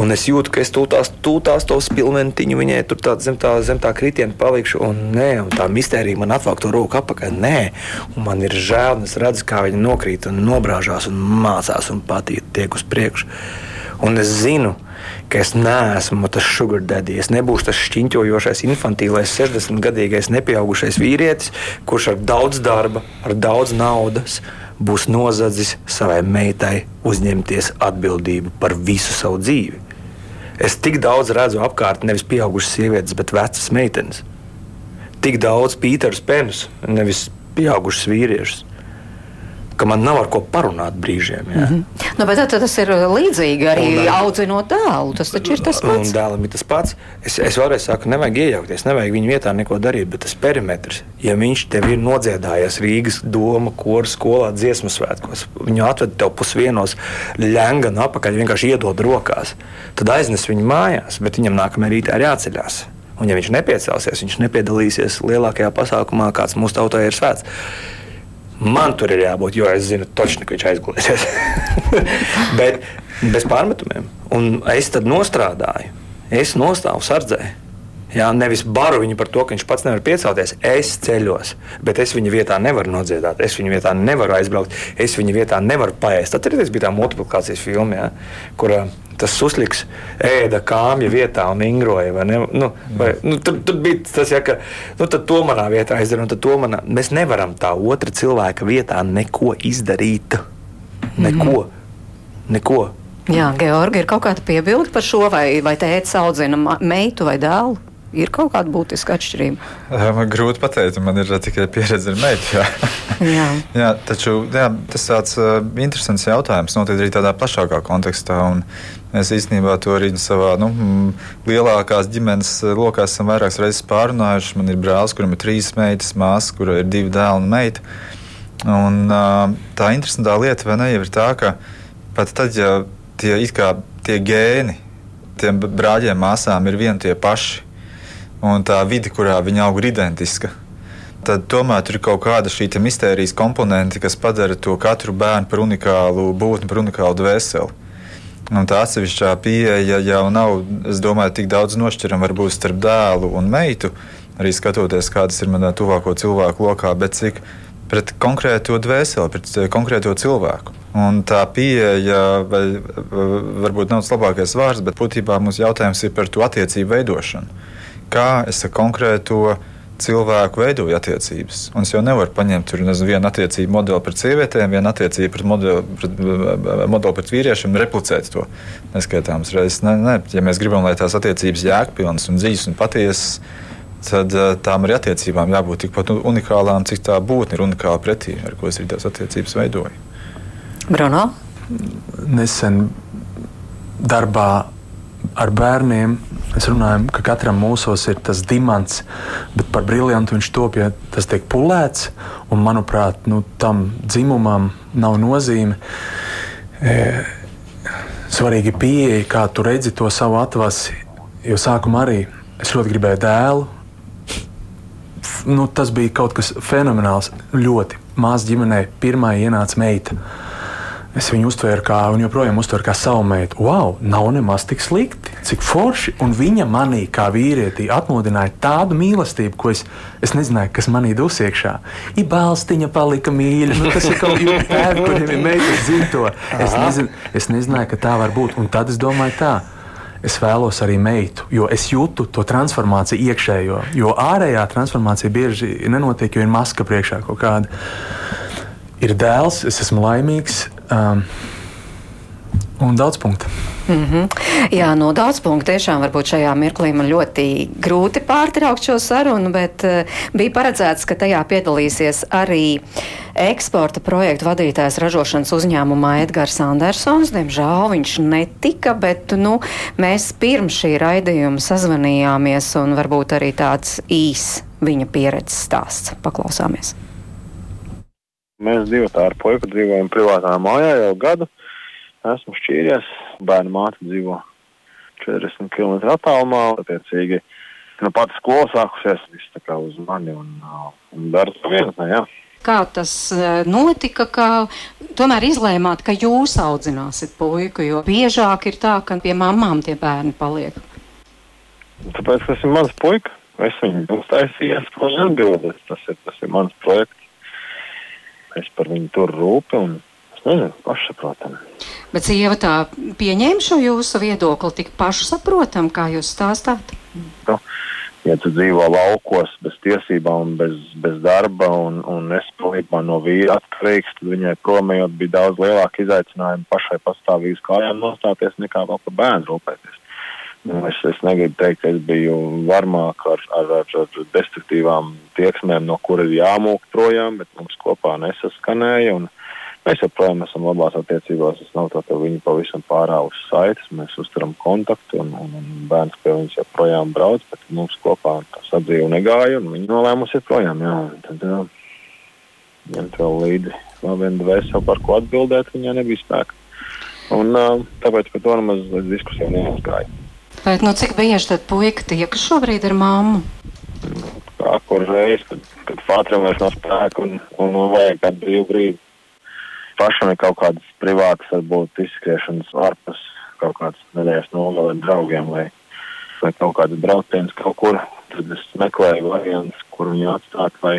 [SPEAKER 3] Un es jūtu, ka es tūlās, tūlās to spilventiņu viņai tur tā, zem, tā, zem tā kritiena palikšu. Un, nē, un tā mistērija man atvelk to roku apakaļ. Nē, un man ir žēl, un es redzu, kā viņa nokrīt un nobrāžās un mācās un patīk tiek uz priekšu. Un es zinu, ka es neesmu tas sugar daddy. Es nebūšu tas šķiņķojošais, infantīlais, 60-gadīgais nepieaugušais vīrietis, kurš ar daudz darba, ar daudz naudas būs nozadzis savai meitai uzņemties atbildību par visu savu dzīvi. Es tik daudz redzu apkārt nevis pieaugušas sievietes, bet vecas meitenes. Tik daudz Pīters Penus, nevis pieaugušas vīriešus ka man nav ar ko parunāt brīžiem. Mm -hmm.
[SPEAKER 1] nu, bet tad, tas ir līdzīgi arī un, audzinot dēlu. Tas taču ir tas pats.
[SPEAKER 3] Dēlam ir tas pats. Es, es vēlreiz saku, nevajag iejaukties, nevajag viņa vietā neko darīt, bet tas perimetrs, ja viņš tev ir nodziedājies Rīgas doma, kora skolā dziesmu svētkos, viņu atved tev pusvienos ļenga un apakaļ vienkārši iedod rokās, tad aiznes viņu mājās, bet viņam nākamajā rītā ir jāceļās. Un, ja viņš nepiecelsies, viņš nepiedalīsies lielākajā pasākumā, kāds mūsu tautai ir svēts. Man tur ir jābūt, jo es zinu, točni, ka viņš aizgulēsies. *laughs* Bet bez pārmetumiem. Un es tad nostrādāju. Es nostāvu sardzē. Jā, nevis baru viņu par to, ka viņš pats nevar piecelties. Es ceļos, bet es viņa vietā nevaru nodziedāt. Es viņa vietā nevaru aizbraukt. Es viņa vietā nevaru paēst. Atcerieties, bija tā multiplikācijas filma, jā, kur tas susliks ēda kāmja vietā un ingroja. Vai ne? nu, vai, nu, tur, tur bija tas, ja, ka nu, to manā vietā izdara, un to manā. Mēs nevaram tā otra cilvēka vietā neko izdarīt. Neko. Mm. neko.
[SPEAKER 1] Jā, Georgi, ir kaut kāda piebilde par šo, vai, vai tēvs audzina meitu vai dēlu? Ir kaut kāda būtiska atšķirība.
[SPEAKER 2] Man grūti pateikt, man ir tikai pieredze ar meitu. Jā. jā. *laughs* jā, taču jā, tas ir uh, interesants jautājums, noteikti arī tādā plašākā kontekstā. Mēs īstenībā to arī savā nu, lielākās ģimenes lokā esam vairākas reizes pārunājuši. Man ir brālis, kuram ir trīs meitas, māsa, kurai ir divi dēli un meita. Un, uh, tā interesantā lieta ne, ir tā, ka pat tad, ja tie, tie gēni tiem brāļiem, māsām ir vieni tie paši, un tā vide, kurā viņi aug, ir identiska. Tad tomēr tur ir kaut kāda šī mistērijas komponente, kas padara to katru bērnu par unikālu būtni, par unikālu dvēseli. Un tā atsevišķā pieeja jau nav, es domāju, tik daudz nošķirama varbūt starp dēlu un meitu, arī skatoties, kādas ir manā tuvāko cilvēku lokā, bet cik pret konkrēto dvēseli, pret konkrēto cilvēku. Un tā pieeja, vai, varbūt nav tas labākais vārds, bet būtībā mums jautājums ir par to attiecību veidošanu kā es ar konkrēto cilvēku veidoju attiecības. Un es jau nevaru paņemt tur, nezinu, vienu attiecību modeli pret sievietēm, vienu attiecību pret modeli pret, modeli pret vīriešiem un replicēt to neskaitāmas reizes. Ne, ne. Ja mēs gribam, lai tās attiecības jēgpilnas un dzīves un patiesas, tad eh, tām arī attiecībām jābūt tikpat unikālām, cik tā būtne ir unikāla pretī, ar ko es arī tās attiecības veidoju.
[SPEAKER 1] Bruno?
[SPEAKER 4] Nesen darbā ar bērniem Mēs runājam, ka katram mūsos ir tas dimants, bet par briljantu viņš top, ja tas tiek pulēts. Un, manuprāt, nu, tam dzimumam nav nozīme. E, svarīgi ir pieeja, kā tu redzi to savu atvasi. Jo sākumā arī es ļoti gribēju dēlu. Nu, tas bija kaut kas fenomenāls. Ļoti mazā ģimenē pirmā ienāca meita. Es viņu uztvēru kā, un joprojām uztveru kā savu meitu. Wow, nav nemaz tik slikti, cik forši. Un viņa manī, kā vīrietī, atmodināja tādu mīlestību, ko es, es nezināju, kas manī dus iekšā. Ir balstiņa, palika mīļa. Nu, tas ir kaut kāds tēvs, kuriem ir meitas zina to. Es, nezin, es nezināju, ka tā var būt. Un tad es domāju tā. Es vēlos arī meitu, jo es jūtu to transformāciju iekšējo. Jo ārējā transformācija bieži nenotiek, jo ir maska priekšā kaut kāda. Ir dēls, es esmu laimīgs, Um, un daudz punktu.
[SPEAKER 1] Mm -hmm. Jā, no daudz punktu tiešām varbūt šajā mirklī man ļoti grūti pārtraukt šo sarunu, bet uh, bija paredzēts, ka tajā piedalīsies arī eksporta projektu vadītājs ražošanas uzņēmumā Edgars Andersons. Diemžēl viņš netika, bet nu, mēs pirms šī raidījuma sazvanījāmies un varbūt arī tāds īs viņa pieredzes stāsts. Paklausāmies!
[SPEAKER 5] Mēs divi tā ar puiku dzīvojam privātā mājā jau gadu. Esmu šķīries, bērnu māte dzīvo 40 km attālumā. Attiecīgi, nu pati skola sākusies, viss tā kā uz mani un, un dara to vienatnē, jā.
[SPEAKER 1] Kā tas e, notika, ka tomēr izlēmāt, ka jūs audzināsiet puiku, jo biežāk ir tā, ka pie mamām tie bērni paliek?
[SPEAKER 5] Tāpēc tas ir mans puika. Es viņu uztaisīju, es ko neatbildēju. Tas ir, tas ir mans projekts es par viņu tur un es nezinu, pašsaprotami.
[SPEAKER 1] Bet sieva tā pieņēma šo jūsu viedokli tik pašsaprotam, kā jūs stāstāt?
[SPEAKER 5] Nu, ja tu dzīvo laukos bez tiesībām, bez, bez darba un, un es pilnībā no vīra atkarīgs, tad viņai promējot bija daudz lielāka izaicinājuma pašai pastāvīgi kājām nostāties nekā vēl par bērnu rūpēties. Nu, es, es negribu teikt, ka es biju varmāk ar, ar, ar, ar destruktīvām tieksmēm, no kuras jāmūk projām, bet mums kopā nesaskanēja. Mēs joprojām esam labās attiecībās. Es nav tā, ka viņi pavisam pārāvis saites. Mēs uzturam kontaktu un, un, un bērns pie viņas joprojām brauc, bet mums kopā tā sadzīve negāja un viņi nolēmusi ir projām. Jā, tad jā, ņemt vēl līdzi vienu dvēseli, par ko atbildēt, viņai nebija spēka. Un, tāpēc par to nemaz diskusija neaizgāja.
[SPEAKER 1] Bet nu, cik bieži tad puika tiekas šobrīd ar mammu?
[SPEAKER 5] Kā kur reizi, kad, kad Fātram vairs nav spēka un, un, un vajag kādu brīvu brīdi. Pašam ir kaut kādas privātas, varbūt izskriešanas ārpus kaut kādas nedēļas nogalē draugiem vai, vai kaut kāda brauciens kaut kur. Tad es meklēju variantus, kur viņu atstāt vai,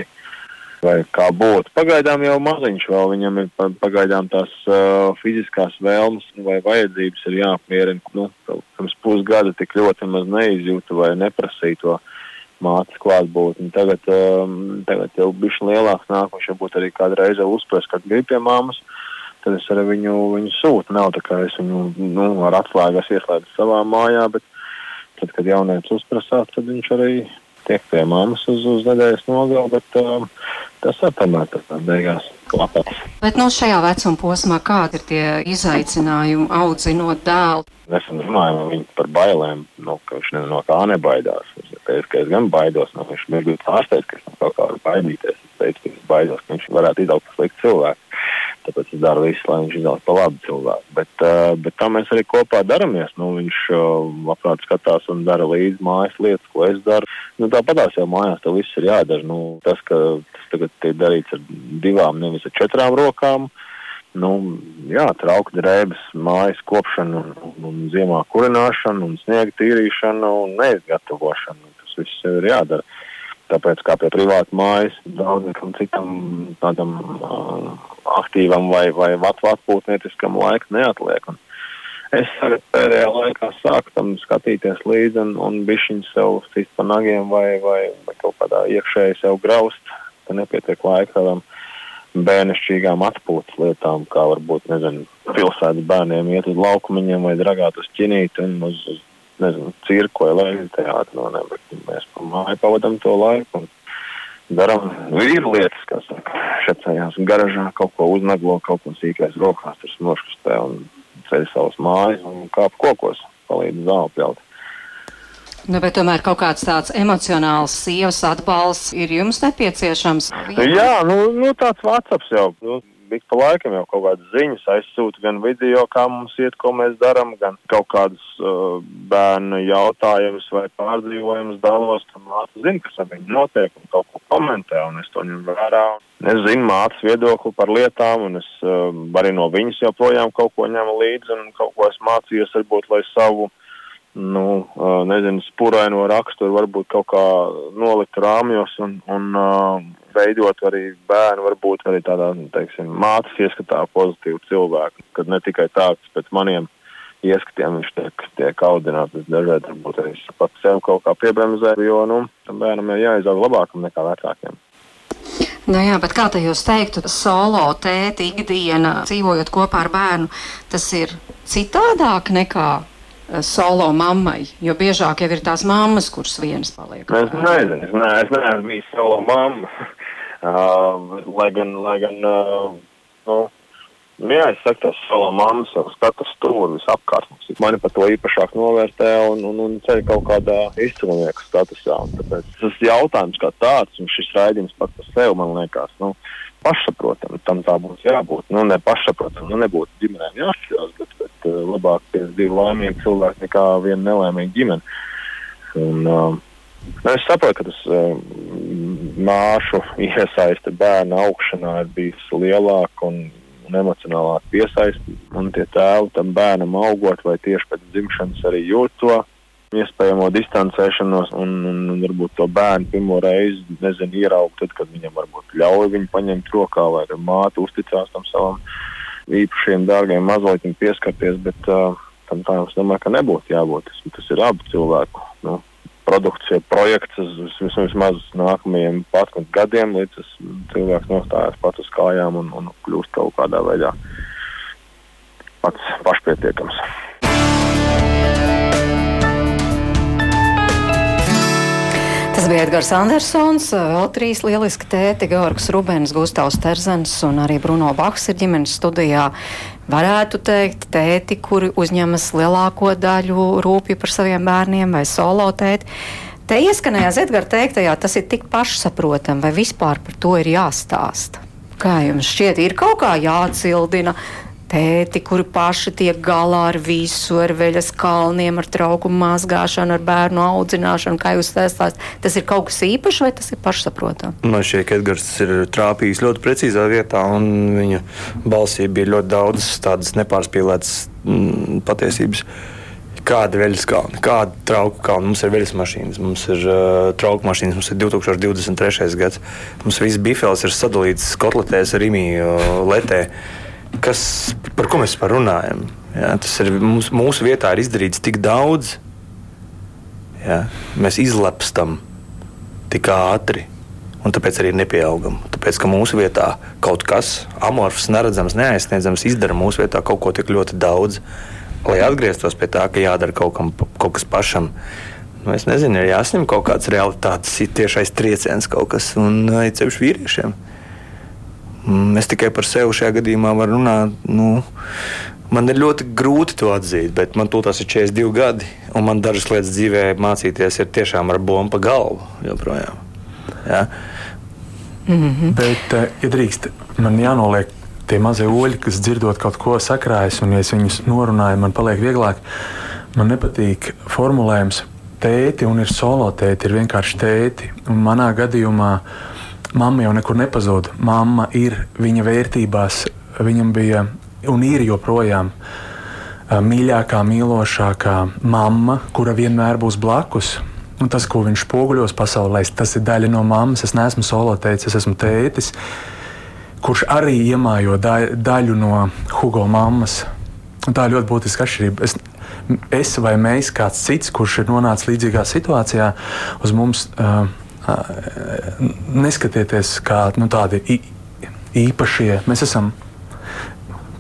[SPEAKER 5] vai kā būtu. Pagaidām jau maziņš vēl viņam ir pagaidām tās uh, fiziskās vēlmes vai vajadzības ir jāapmierina. Nu, pirms pusgada tik ļoti maz neizjūtu vai neprasīju to mātes klātbūtni. Tagad, um, tagad jau bišķi lielāks nākošais, varbūt arī kādu reizi uzspēs, kad grib pie māmas. Tad es arī viņu, viņu sūtu. Nav tā kā es viņu nu, ar atslēgas ieslēdzu savā mājā, bet tad, kad jaunieci uzprasās, tad viņš arī tiek pie mammas uz, uz nedēļas nogalu, bet um, tas arī tomēr beigās klapās.
[SPEAKER 1] Bet no nu, šajā vecuma posmā kādi ir tie izaicinājumi audzinot dēlu?
[SPEAKER 5] Nesen runājām par bailēm, nu, ka viņš no kā nebaidās. Es teicu, ka es gan baidos, nu, viņš bija pārsteigts, ka es no kaut kā varu baidīties. Es teicu, ka es baidos, ka viņš varētu izaugt par sliktu cilvēku. Tāpēc es daru visu, lai viņš izaugs par labu cilvēku. Bet, uh, bet tā mēs arī kopā daramies. Nu, viņš uh, labprāt skatās un dara līdzi mājas lietas, ko es daru. Nu, Tāpatās jau mājās tas viss ir jādara. Nu, tas, ka tas tagad tiek darīts ar divām, nevis ar četrām rokām. Nu, jā, trauku drēbes, mājas kopšana, un, un ziemā kurināšana, un sniega tīrīšana un neizgatavošana. Tas viss ir jādara. Tāpēc kā pie privāta mājas daudzam citam tādam uh, aktīvam vai, vai atpūtnieciskam laikam neatliek. Un es pēdējā laikā sāku tam skatīties līdzi un, un bišķiņu sev sist pa nagiem vai, vai, vai kaut kādā iekšēji sev graust, ka nepietiek laika tādām bērnišķīgām atpūtas lietām, kā varbūt, nezinu, pilsētas bērniem iet uz laukumiņiem vai dragāt uz ķinīti un uz, uz nezinu, cirku vai lēļu teātru. No, ne, mēs pa māju pavadam to laiku un darām vīru lietas, kas šecējās garažā, kaut ko uznaglo, kaut ko sīkais rokās, tur smoškustē un ceļ savas mājas un kāp kokos, palīdz zāli pļaut.
[SPEAKER 1] Nu, bet tomēr kaut kāds tāds emocionāls sievas atbalsts ir jums nepieciešams.
[SPEAKER 5] Jā, nu, nu tāds WhatsApp jau. Nu, ik pa laikam jau kaut kādas ziņas aizsūta, gan video, kā mums iet, ko mēs darām, gan kaut kādus uh, bērnu jautājumus vai pārdzīvojumus dalos. Māte zina, kas ar viņu notiek un kaut ko komentē, un es to ņemu vērā. Es zinu mātes viedokli par lietām, un es uh, arī no viņas joprojām kaut ko ņemu līdzi un kaut ko esmu mācījies, varbūt, lai savu nu, nezinu, spuraino raksturu varbūt kaut kā nolikt rāmjos un, un uh, veidot arī bērnu, varbūt arī tādā, teiksim, mācas ieskatā pozitīvu cilvēku, kad ne tikai tāds pēc maniem ieskatiem viņš tiek, tiek audināts. Es dažreiz varbūt arī pat sev kaut kā piebremzēju, jo, nu, tam bērnam ir jāizaug labākam nekā vecākiem.
[SPEAKER 1] Nu jā, bet kā te jūs teiktu, solo tēti ikdiena, dzīvojot kopā ar bērnu, tas ir citādāk nekā solo mammai, jo biežāk jau ir tās mammas, kuras vienas paliek.
[SPEAKER 5] Es nezinu, es, ne, es neesmu bijis solo mamma. *laughs* Uh, lai gan, lai gan uh, nu, jā, es saku, tas solo mammas jau skatu stūri visapkārt. Mani par to īpašāk novērtē un, un, un ceļ kaut kādā izcilnieku statusā. Un tāpēc tas jautājums kā tāds, un šis raidījums pats par sevi, man liekas, nu, pašsaprotami. Tam tā būtu jābūt. Nu, ne pašsaprotami, nu, nebūtu ģimenēm jāšķirās, bet, bet uh, labāk pēc divi laimīgi cilvēki nekā viena nelaimīga ģimene. Un, uh, Es saprotu, ka tas uh, māšu iesaiste bērnu augšanā ir bijis lielāka un, un emocionālāk piesaistīta. Un tie tēvi tam bērnam augot vai tieši pēc dzimšanas arī jūt to iespējamo distancēšanos un, un, un varbūt to bērnu pirmo reizi nezinu, ieraugt, tad, kad viņam varbūt ļauj viņu paņemt rokā vai māte uzticās tam savam īpašiem dārgiem mazliņiem pieskarties, bet uh, tam tā es domāju, ka nebūtu jābūt. Tas, tas ir abu cilvēku nu, produkts, ja projekts uz vismaz nākamajiem 11 gadiem, līdz tas cilvēks nostājas pats uz kājām un, un kļūst kaut kādā veidā pats pašpietiekams.
[SPEAKER 1] Tas bija Edgars Andersons, vēl trīs lieliski tēti, Georgs Rubens, Gustavs Terzens un arī Bruno Baks ir ģimenes studijā. Varētu teikt, tēti, kuri uzņemas lielāko daļu rūpju par saviem bērniem vai solo tēti. Te ieskanējās Edgars teiktajā, tas ir tik pašsaprotami, vai vispār par to ir jāstāsta. Kā jums šķiet, ir kaut kā jācildina tēti, kuri paši tiek galā ar visu, ar veļas kalniem, ar traukumu mazgāšanu, ar bērnu audzināšanu, kā jūs testāt. Tas ir kaut kas īpašs vai tas ir pašsaprotami?
[SPEAKER 3] Man šķiet, ka Edgars ir trāpījis ļoti precīzā vietā, un viņa balsī bija ļoti daudz tādas nepārspīlētas mm, patiesības. Kāda ir veļas kalna, kāda trauku kalna? Mums ir veļas mašīnas, mums ir uh, trauku mašīnas, mums ir 2023. gads. Mums viss bifels ir sadalīts kotletēs imiju uh, letē. Kas, par ko mēs par runājam? Jā, tas ir mums, mūsu vietā ir izdarīts tik daudz. Jā, mēs izlepstam tik ātri un tāpēc arī nepieaugam. Tāpēc, ka mūsu vietā kaut kas amorfs, neredzams, neaizsniedzams izdara mūsu vietā kaut ko tik ļoti daudz, lai atgrieztos pie tā, ka jādara kaut, kam, kaut kas pašam. Nu, es nezinu, ir jāsņem kaut kāds realitātes tiešais trieciens kaut kas, un ceļš vīriešiem. Mm, es tikai par sevi šajā gadījumā varu runāt. Nu, Man ir ļoti grūti to atzīt, bet man tas ir 42 gadi, un man dažas lietas dzīvē mācīties ir tiešām ar bombu pa galvu joprojām. Ja?
[SPEAKER 4] Mm -hmm. Bet, eh, ja drīkst, man jānoliek tie mazie oļi, kas dzirdot kaut ko sakrājas, un ja es viņus norunāju, man paliek vieglāk. Man nepatīk formulējums tēti, un ir solo tēti, ir vienkārši tēti. Un manā gadījumā mamma jau nekur nepazūd. Mamma ir viņa vērtībās, viņam bija un ir joprojām eh, mīļākā, mīlošākā mamma, kura vienmēr būs blakus Un tas, ko viņš spoguļos pasaulē, tas ir daļa no mammas. Es neesmu solo teicis, es esmu tētis, kurš arī iemājo daļu no Hugo mammas. Un tā ir ļoti būtiska atšķirība. Es, es vai mēs, kāds cits, kurš ir nonācis līdzīgā situācijā, uz mums uh, neskatieties kā nu, tādi īpašie. Mēs esam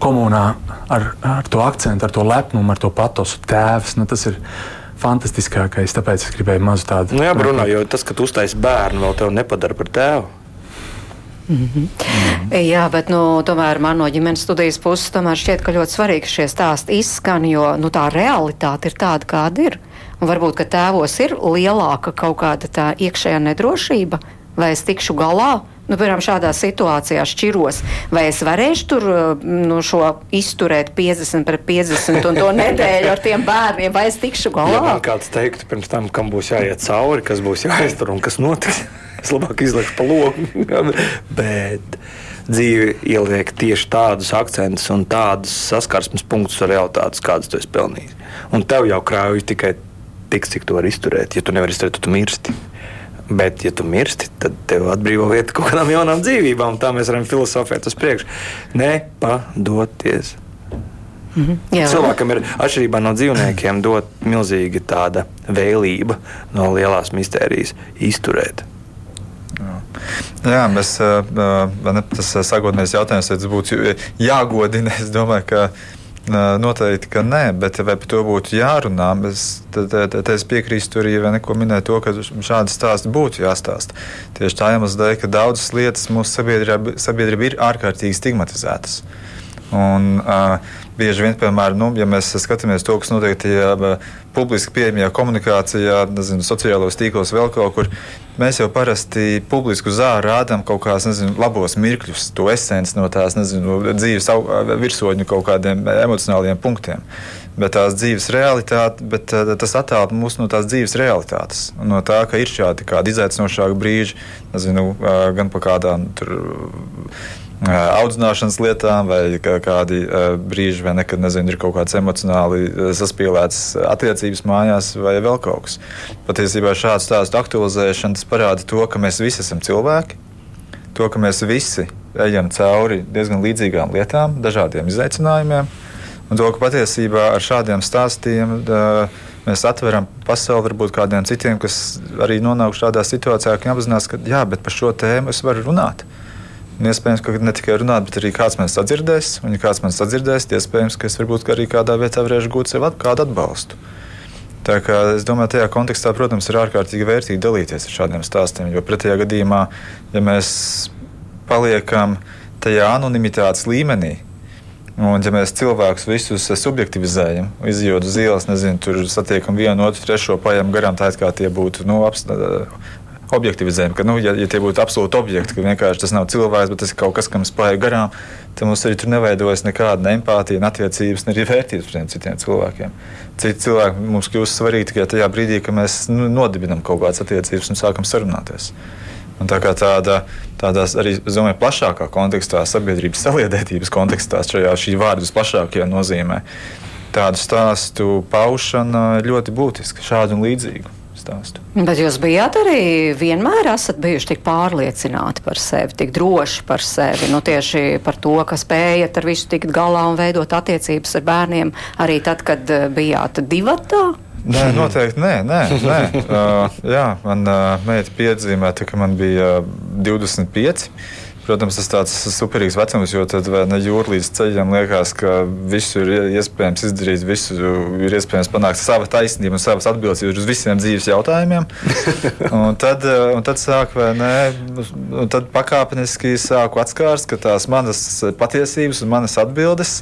[SPEAKER 4] komunā ar, ar to akcentu, ar to lepnumu, ar to patosu tēvs. Nu, tas ir fantastiskākais. Tāpēc es gribēju mazu tādu.
[SPEAKER 3] Nu, jā, Brunā, jo tas, ka tu uztaisīji bērnu, vēl tevi nepadara par tēvu.
[SPEAKER 1] Mm -hmm. Mm -hmm. Jā, bet nu, tomēr man no ģimenes studijas puses šķiet, ka ļoti svarīgi šie stāsti izskan, jo nu, tā realitāte ir tāda, kāda ir. Un varbūt, ka tēvos ir lielāka kaut kāda tā iekšējā nedrošība, vai es tikšu galā nu, piemēram, šādā situācijā šķiros, vai es varēšu tur nu, šo izturēt 50 pret 50 un to *laughs* nedēļu ar tiem bērniem, vai es tikšu galā?
[SPEAKER 3] Ja man kāds teiktu pirms tam, kam būs jāiet cauri, kas būs jāiztur un kas notiks, *laughs* es labāk izlikšu pa loku. *laughs* Bet dzīve ieliek tieši tādus akcentus un tādus saskarsmes punktus ar realitātes, kādas tu esi pelnījis. Un tev jau krājuj tikai tik, cik tu vari izturēt. Ja tu nevari izturēt, tad tu mirsti. Bet, ja tu mirsti, tad tev atbrīvo vieta kaut kādām jaunām dzīvībām. Tā mēs varam filozofēt uz priekšu. Nepadoties. Mm -hmm. Jā. Cilvēkam ir atšķirībā no dzīvniekiem dot milzīga tāda vēlība no lielās mistērijas izturēt.
[SPEAKER 2] Jā, Jā mēs, ne, tas sākotnējais jautājums, tas būtu jāgodina, es domāju, ka Noteikti, ka nē, bet vai par to būtu jārunā, es, tad, tad, tad es piekrīstu arī neko minēt to, ka šādi stāsti būtu jāstāsta. Tieši tā iemesla dēļ, ka daudzas lietas mūsu sabiedrība, sabiedrība ir ārkārtīgi stigmatizētas. Un, uh, bieži vien, piemēram, nu, ja mēs skatāmies to, kas notiek tajā publiski pieejamajā komunikācijā, nezinu, sociālajos tīklos, vēl kaut kur, mēs jau parasti publisku zāru rādām kaut kādus nezinu, labos mirkļus, to esenci no tās nezinu, dzīves virsotņu kaut kādiem emocionāliem punktiem. Bet tās dzīves realitāte, bet tas attālina mūs no tās dzīves realitātes. No tā, ka ir šādi izaicinošāki brīži, nezinu, gan pa kādām tur audzināšanas lietām, vai kādi brīži, vai nekad nezinu, ir kaut kāds emocionāli saspīlēts attiecības mājās, vai vēl kaut kas. Patiesībā šāds stāstu aktualizēšana parāda to, ka mēs visi esam cilvēki, to, ka mēs visi ejam cauri diezgan līdzīgām lietām, dažādiem izaicinājumiem, un to, ka patiesībā ar šādiem stāstiem mēs atveram pasauli varbūt kādiem citiem, kas arī nonākuši tādā situācijā, ka apzinās, ka jā, bet par šo tēmu es varu runāt. Iespējams, ka ne tikai runāt, bet arī kāds man sadzirdēs. Un, ja kāds man sadzirdēs, iespējams, ka es varbūt arī kādā vietā varēšu gūt sev kādu atbalstu. Tā kā es domāju, tajā kontekstā, protams, ir ārkārtīgi vērtīgi dalīties ar šādiem stāstiem. Jo pretējā gadījumā, ja mēs paliekam tajā anonimitātes līmenī, Un, ja mēs cilvēkus visus subjektivizējam, izjūtam uz ielas, nezinu, tur satiekam vienu, otru, trešo, paņemam garām, tā kā tie būtu nu, objektivizējam, ka, nu, ja, ja tie būtu absolūti objekti, ka vienkārši tas nav cilvēks, bet tas ir kaut kas, kam spēja garām, tad mums arī tur neveidojas nekāda ne empātija, ne attiecības, ne arī vērtības pret citiem cilvēkiem. Citi cilvēki mums kļūst svarīgi tikai tajā brīdī, kad mēs nu, nodibinam kaut kādas attiecības un sākam sarunāties. Un tā kā tāda, tādā arī domāju, plašākā kontekstā, sabiedrības saliedētības kontekstā, šajā šī vārdu plašākajā nozīmē, tādu stāstu paušana ļoti būtiska, šādu un līdzīgu. Stāstu.
[SPEAKER 1] Bet jūs bijāt arī vienmēr esat bijuši tik pārliecināti par sevi, tik droši par sevi. Nu, tieši par to, ka spējat ar visu tikt galā un veidot attiecības ar bērniem, arī tad, kad eh, bijāt divatā.
[SPEAKER 2] Nē, noteikti nē. nē, nē. *laughs* Uh, jā, man uh, meita piedzīvoja, ka man bija uh, 25. Protams, tas tāds superīgs vecums, jo tad ne jūra līdz ceļam liekas, ka visu ir iespējams izdarīt, visu ir iespējams panākt sava taisnība un savas atbildes uz visiem dzīves jautājumiem. *laughs* un tad, un tad sāk, vai ne, un tad pakāpeniski sāku atskārst, ka tās manas patiesības un manas atbildes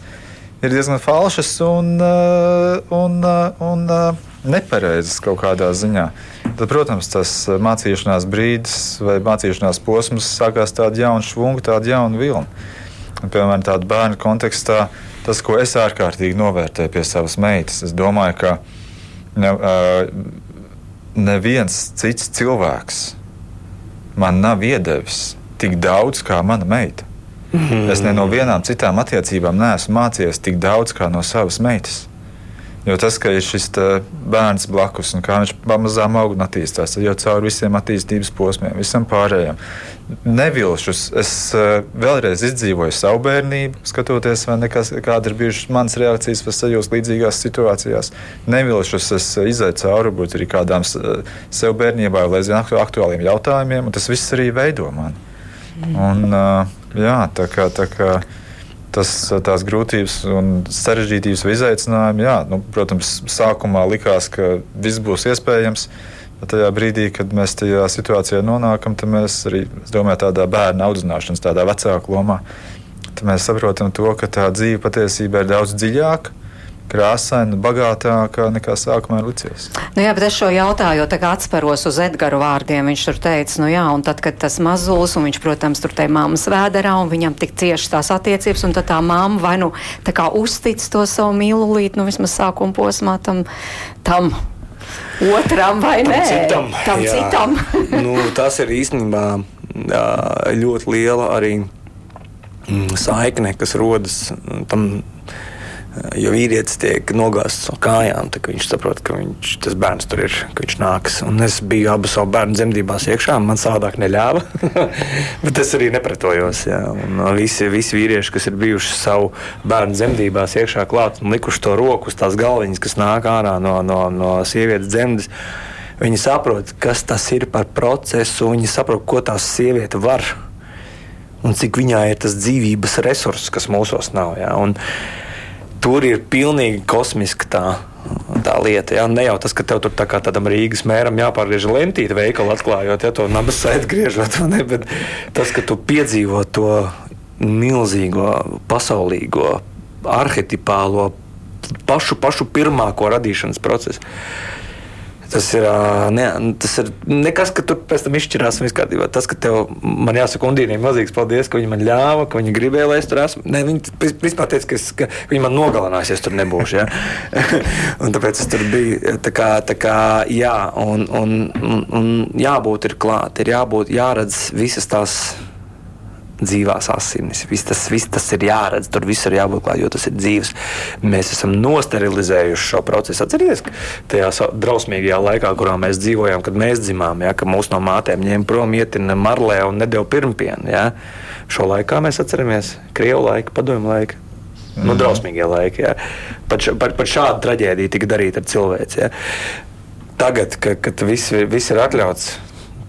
[SPEAKER 2] ir diezgan falšas un, un, un, un nepareizas kaut kādā ziņā. Tad, protams, tas mācīšanās brīdis vai mācīšanās posms sākās tāda jauna švunga, tāda jauna vilna. Un, piemēram, tādā bērnu kontekstā, tas, ko es ārkārtīgi novērtēju pie savas meitas, es domāju, ka ne, neviens cits cilvēks man nav iedevis tik daudz kā mana meita. Mm. Es ne no vienām citām attiecībām neesmu mācījies tik daudz kā no savas meitas. Jo tas, ka ir šis bērns blakus un kā viņš pamazām aug un attīstās, jau cauri visiem attīstības posmiem, visam pārējiem. Nevilšus. Es vēlreiz izdzīvoju savu bērnību, skatoties, nekas, kāda ir bijušas manas reakcijas vai sajūtas līdzīgās situācijās. Nevilšus. Es izēju cauri varbūt arī kādām sev bērnībā, lai zinātu aktuāliem jautājumiem, un tas viss arī veido mani. Un, jā, tā kā, tā kā, tas, tās grūtības un sarežģītības vai izaicinājumi, jā, nu, protams, sākumā likās, ka viss būs iespējams. Bet tajā brīdī, kad mēs tajā situācijā nonākam, tad mēs arī domājam, tādā bērna audzināšanas, tādā vecāku lomā, tad mēs saprotam to, ka tā dzīve patiesībā ir daudz dziļāka krāsaina, bagātāka nekā sākumā ir licies.
[SPEAKER 1] Nu jā, bet es šo jautāju, jo tagad atspēros uz Edgara vārdiem. Viņš tur teica, nu jā, un tad, kad tas mazulis, un viņš, protams, tur te mammas vēderā, un viņam tik cieši tās attiecības, un tad tā mamma vai nu tā kā uztic to savu mīlulīti, nu vismaz sākuma posmā tam. tam Otram vai tam nē?
[SPEAKER 3] Citam,
[SPEAKER 1] tam jā. citam. *laughs*
[SPEAKER 3] nu, tas ir īstenībā ļoti liela arī mm, saikne, kas rodas tam Jo vīrietis tiek nogāzts no kājām, tad viņš saprot, ka viņš, tas bērns tur ir, ka viņš nāks. Un es biju abu savu bērnu dzemdībās iekšā, man savādāk neļāva. *laughs* Bet es arī nepretojos. Jā. Un visi, visi vīrieši, kas ir bijuši savu bērnu dzemdībās iekšā klāt un likuši to roku uz tās galviņas, kas nāk ārā no, no, no sievietes dzemdes. Viņi saprot, kas tas ir par procesu, viņi saprot, ko tā sieviete var un cik viņai ir tas dzīvības resurss, kas mūsos nav. Jā. Un, tur ir pilnīgi kosmiska tā. Tā lieta, ja ne jau tas, ka tev tur tā kā tādam Rīgas mēram jāpārgriež lentīte veikalu atklājot, ja to nabas sēdi griežot, ne, bet tas, ka tu piedzīvo to milzīgo, pasaulīgo, arhetipālo, pašu, pašu pirmāko radīšanas procesu. Tas ir, ne, tas ir nekas, ka tur pēc tam izšķirās un viss kārtībā. Tas, ka tev, man jāsaka, Undīnai milzīgs paldies, ka viņi man ļāva, ka viņi gribēja, lai es tur esmu. Ne, viņi principā teica, ka, es, ka viņi man nogalinās, ja es tur nebūšu. Ja? *laughs* un tāpēc es tur biju. Tā kā, tā kā, jā, un, un, un, un jābūt ir klāt, ir jābūt, jāredz visas tās dzīvās asinis. Viss tas, viss tas ir jāredz, tur viss ir jābūt klāt, jo tas ir dzīves. Mēs esam nosterilizējuši šo procesu. Atcerieties, tajā drausmīgajā laikā, kurā mēs dzīvojām, kad mēs dzimām, ja, ka mūs no mātēm ņēma prom ietina marlē un nedēļa pirmpienu. Ja. Šo laikā mēs atceramies Krievu laiku, padomju laiku. Mm. Nu, drausmīgie laiki. Ja. Pat, pat, pat šāda traģēdija tika darīta ar cilvēci. Ja. Tagad, kad, kad viss, viss ir atļauts,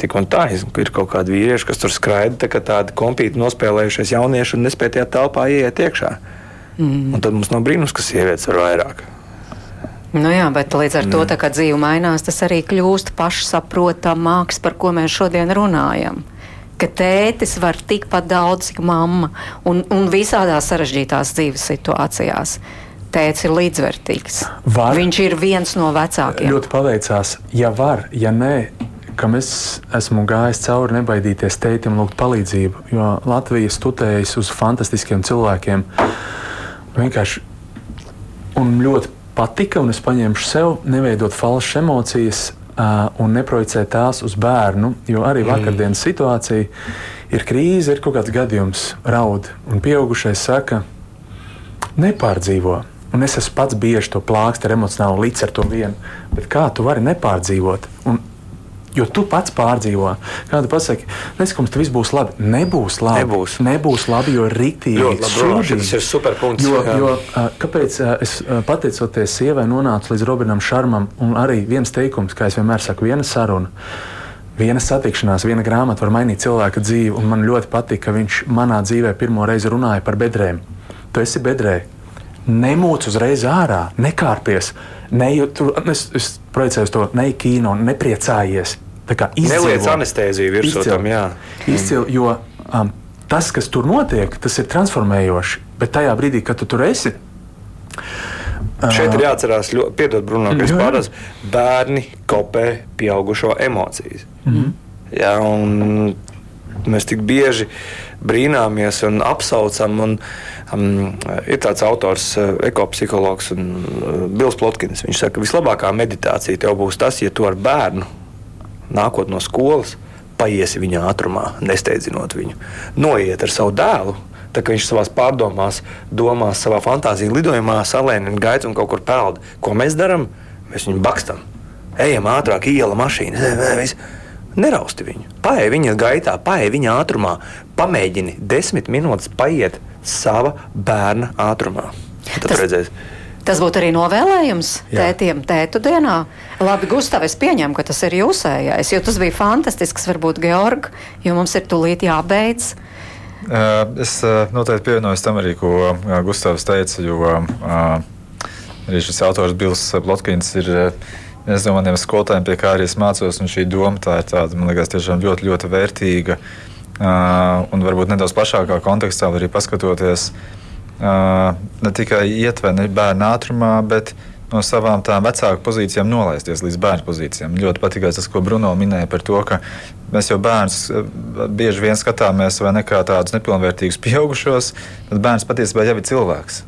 [SPEAKER 3] tik un tā. Ir kaut kādi vīrieši, kas tur skraida, tā kā tādi kompīti nospēlējušies jaunieši un nespēja tajā telpā ieiet iekšā. Mm. Un tad mums nav brīnums, ka sievietes var vairāk.
[SPEAKER 1] Nu jā, bet līdz ar to, tā, kad dzīve mainās, tas arī kļūst pašsaprotamāks, par ko mēs šodien runājam. Ka tētis var tikpat daudz, cik mamma, un, un visādās sarežģītās dzīves situācijās. Tēvs ir līdzvērtīgs. Var. Viņš ir viens no vecākiem.
[SPEAKER 4] Ļoti paveicās, ja var, ja nē, kam es esmu gājis cauri, nebaidīties tētim, lūgt palīdzību. Jo Latvija studējas uz fantastiskiem cilvēkiem. Vienkārši un ļoti patika, un es paņēmu sev, neveidot falšas emocijas uh, un neprojicēt tās uz bērnu. Jo arī mm. vakardienas situācija ir krīze, ir kaut kāds gadījums, raud, un pieaugušais saka, nepārdzīvo. Un es esmu pats bieži to plākstu ar emocionālu līdzi ar to vienu. Bet kā tu vari nepārdzīvot? Un Jo tu pats pārdzīvo. Kādu pasaki, neskums, tas viss būs labi. Nebūs labi.
[SPEAKER 3] Nebūs.
[SPEAKER 4] Nebūs labi, jo rītīgi
[SPEAKER 3] runāšana, tas ir superpunkts,
[SPEAKER 4] Jo,
[SPEAKER 3] jā.
[SPEAKER 4] jo, kāpēc es pateicoties sievai nonācu līdz Robinam Šarmam, un arī viens teikums, kā es vienmēr saku, viena saruna. Viena satikšanās, viena grāmata var mainīt cilvēka dzīvi, un man ļoti patīk, ka viņš manā dzīvē pirmo reizi runāja par bedrēm. Tu esi bedrē, nemūc uzreiz ārā, nekārpies. Ne, tu, es es projicēju to, ne kino, nepriecājies.
[SPEAKER 3] Neliec anestēziju virsū
[SPEAKER 4] Izcili.
[SPEAKER 3] tam, jā.
[SPEAKER 4] Izcili, jo um, tas, kas tur notiek, tas ir transformējoši. Bet tajā brīdī, kad tu tur esi,
[SPEAKER 3] Šeit ir jāatcerās, ļoti, piedod, Bruno, ka pārādzu, bērni kopē pieaugušo emocijas. Mm -hmm. Jā, un mēs tik bieži brīnāmies un apsaucam. Un, um, ir tāds autors, uh, ekopsihologs un uh, Bills Plotkins. Viņš saka, ka vislabākā meditācija tev būs tas, ja tu ar bērnu nākot no skolas, paiesi viņa ātrumā, nesteidzinot viņu. Noiet ar savu dēlu. Tā kā viņš savā pārdomās, domās, savā fantāzijā lidojumā salēnina gaitu un kaut kur peld. Ko mēs darām? Mēs viņu bakstam. Ejam ātrāk, iela mašīna. Nerausti viņu. Paej viņa gaitā, paej viņa ātrumā. Pamēģini desmit minūtes paiet sava bērna ātrumā. Tad
[SPEAKER 1] Tas-
[SPEAKER 3] redzēs.
[SPEAKER 1] Tas būtu arī novēlējums
[SPEAKER 4] Jā.
[SPEAKER 1] tētiem, tētu dienā. Labi, Gustav, es pieņemu, ka tas ir jūsējais, jo tas bija fantastisks, varbūt, Georg, jo mums ir tūlīt jābeidz.
[SPEAKER 2] Es noteikti pievienojos tam arī, ko Gustavs teica, jo arī šis autors Bills Lotkins ir viens no maniem skolotājiem, pie kā arī es mācos. Šī doma tā ir tāda, man liekas, tiešām ļoti, ļoti vērtīga. Uh, Un varbūt nedaudz plašākā kontekstā arī paskatoties uh, ne tikai ietver bērnu ātrumā, bet no savām tām vecāku pozīcijām nolaisties līdz bērnu pozīcijām. Ļoti patīk tas, ko Bruno minēja par to, ka mēs jau bērnus eh, bieži vien skatāmies vai ne kā tādus nepilnvērtīgus pieaugušos, tad bērns patiesībā jau ir cilvēks.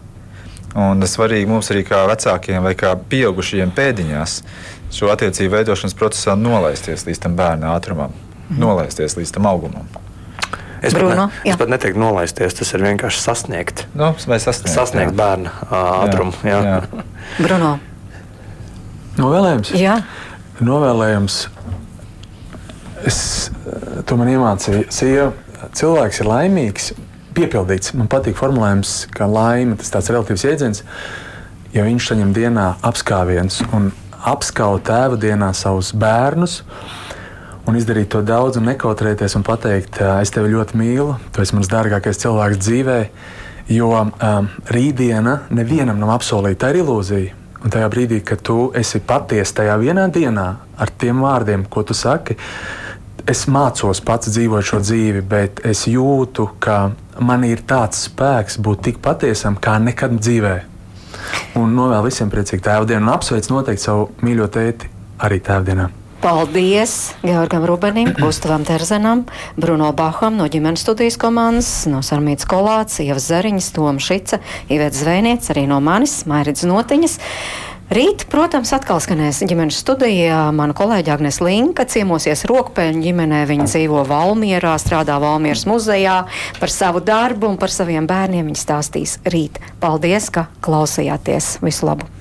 [SPEAKER 2] Un tas svarīgi mums arī kā vecākiem vai kā pieaugušajiem pēdiņās šo attiecību veidošanas procesā nolaisties līdz tam bērna ātrumam, nolaisties līdz tam augumam.
[SPEAKER 3] Es, pat
[SPEAKER 1] Bruno,
[SPEAKER 3] ne,
[SPEAKER 1] jā.
[SPEAKER 3] es pat neteiktu nolaisties, tas ir vienkārši sasniegt.
[SPEAKER 2] Nu, vai sasniegt,
[SPEAKER 3] Sasniegt
[SPEAKER 2] jā.
[SPEAKER 3] bērna ā, ātrumu. Jā.
[SPEAKER 2] Jā,
[SPEAKER 1] Bruno,
[SPEAKER 4] novēlējums.
[SPEAKER 1] jā,
[SPEAKER 4] Novēlējums. Es to man iemācīju. Sieva, cilvēks ir laimīgs, piepildīts. Man patīk formulējums, ka laime tas tāds relatīvs jēdziens, ja viņš saņem dienā apskāviens un apskauj tēva dienā savus bērnus. Un izdarīt to daudz, un nekautrēties un pateikt, "Ā, es tevi ļoti mīlu, tu esi mans dārgākais cilvēks dzīvē. Jo um, rītdiena nevienam nav apsolīta, tā ir ilūzija. Un tajā brīdī, kad tu esi patiesa tajā vienā dienā ar tiem vārdiem, ko tu saki, es mācos pats dzīvot šo dzīvi, bet es jūtu, ka man ir tāds spēks būt tik patiesam kā nekad dzīvē. Un novēlu visiem priecīgu tēvdienu un apsveicu noteikti savu mīļo tēti arī tēvdienā.
[SPEAKER 1] Paldies Georgam Rubenim, *clears throat* Gustavam Terzenam, Bruno Baham no ģimenes studijas komandas, no Sarmītas Kolāts, Ievas Zariņas, Toma Šica, Ivets Zvēniec, arī no manis, Mairits Notiņas. Rīt, protams, atkal skanēs ģimenes studijā. Mana kolēģa Agnēs Linka ciemosies Rokpeļņu ģimenē. Viņa dzīvo Valmierā, strādā Valmieras muzejā. Par savu darbu un par saviem bērniem viņa stāstīs rīt. Paldies, ka klausījāties. Visu labu!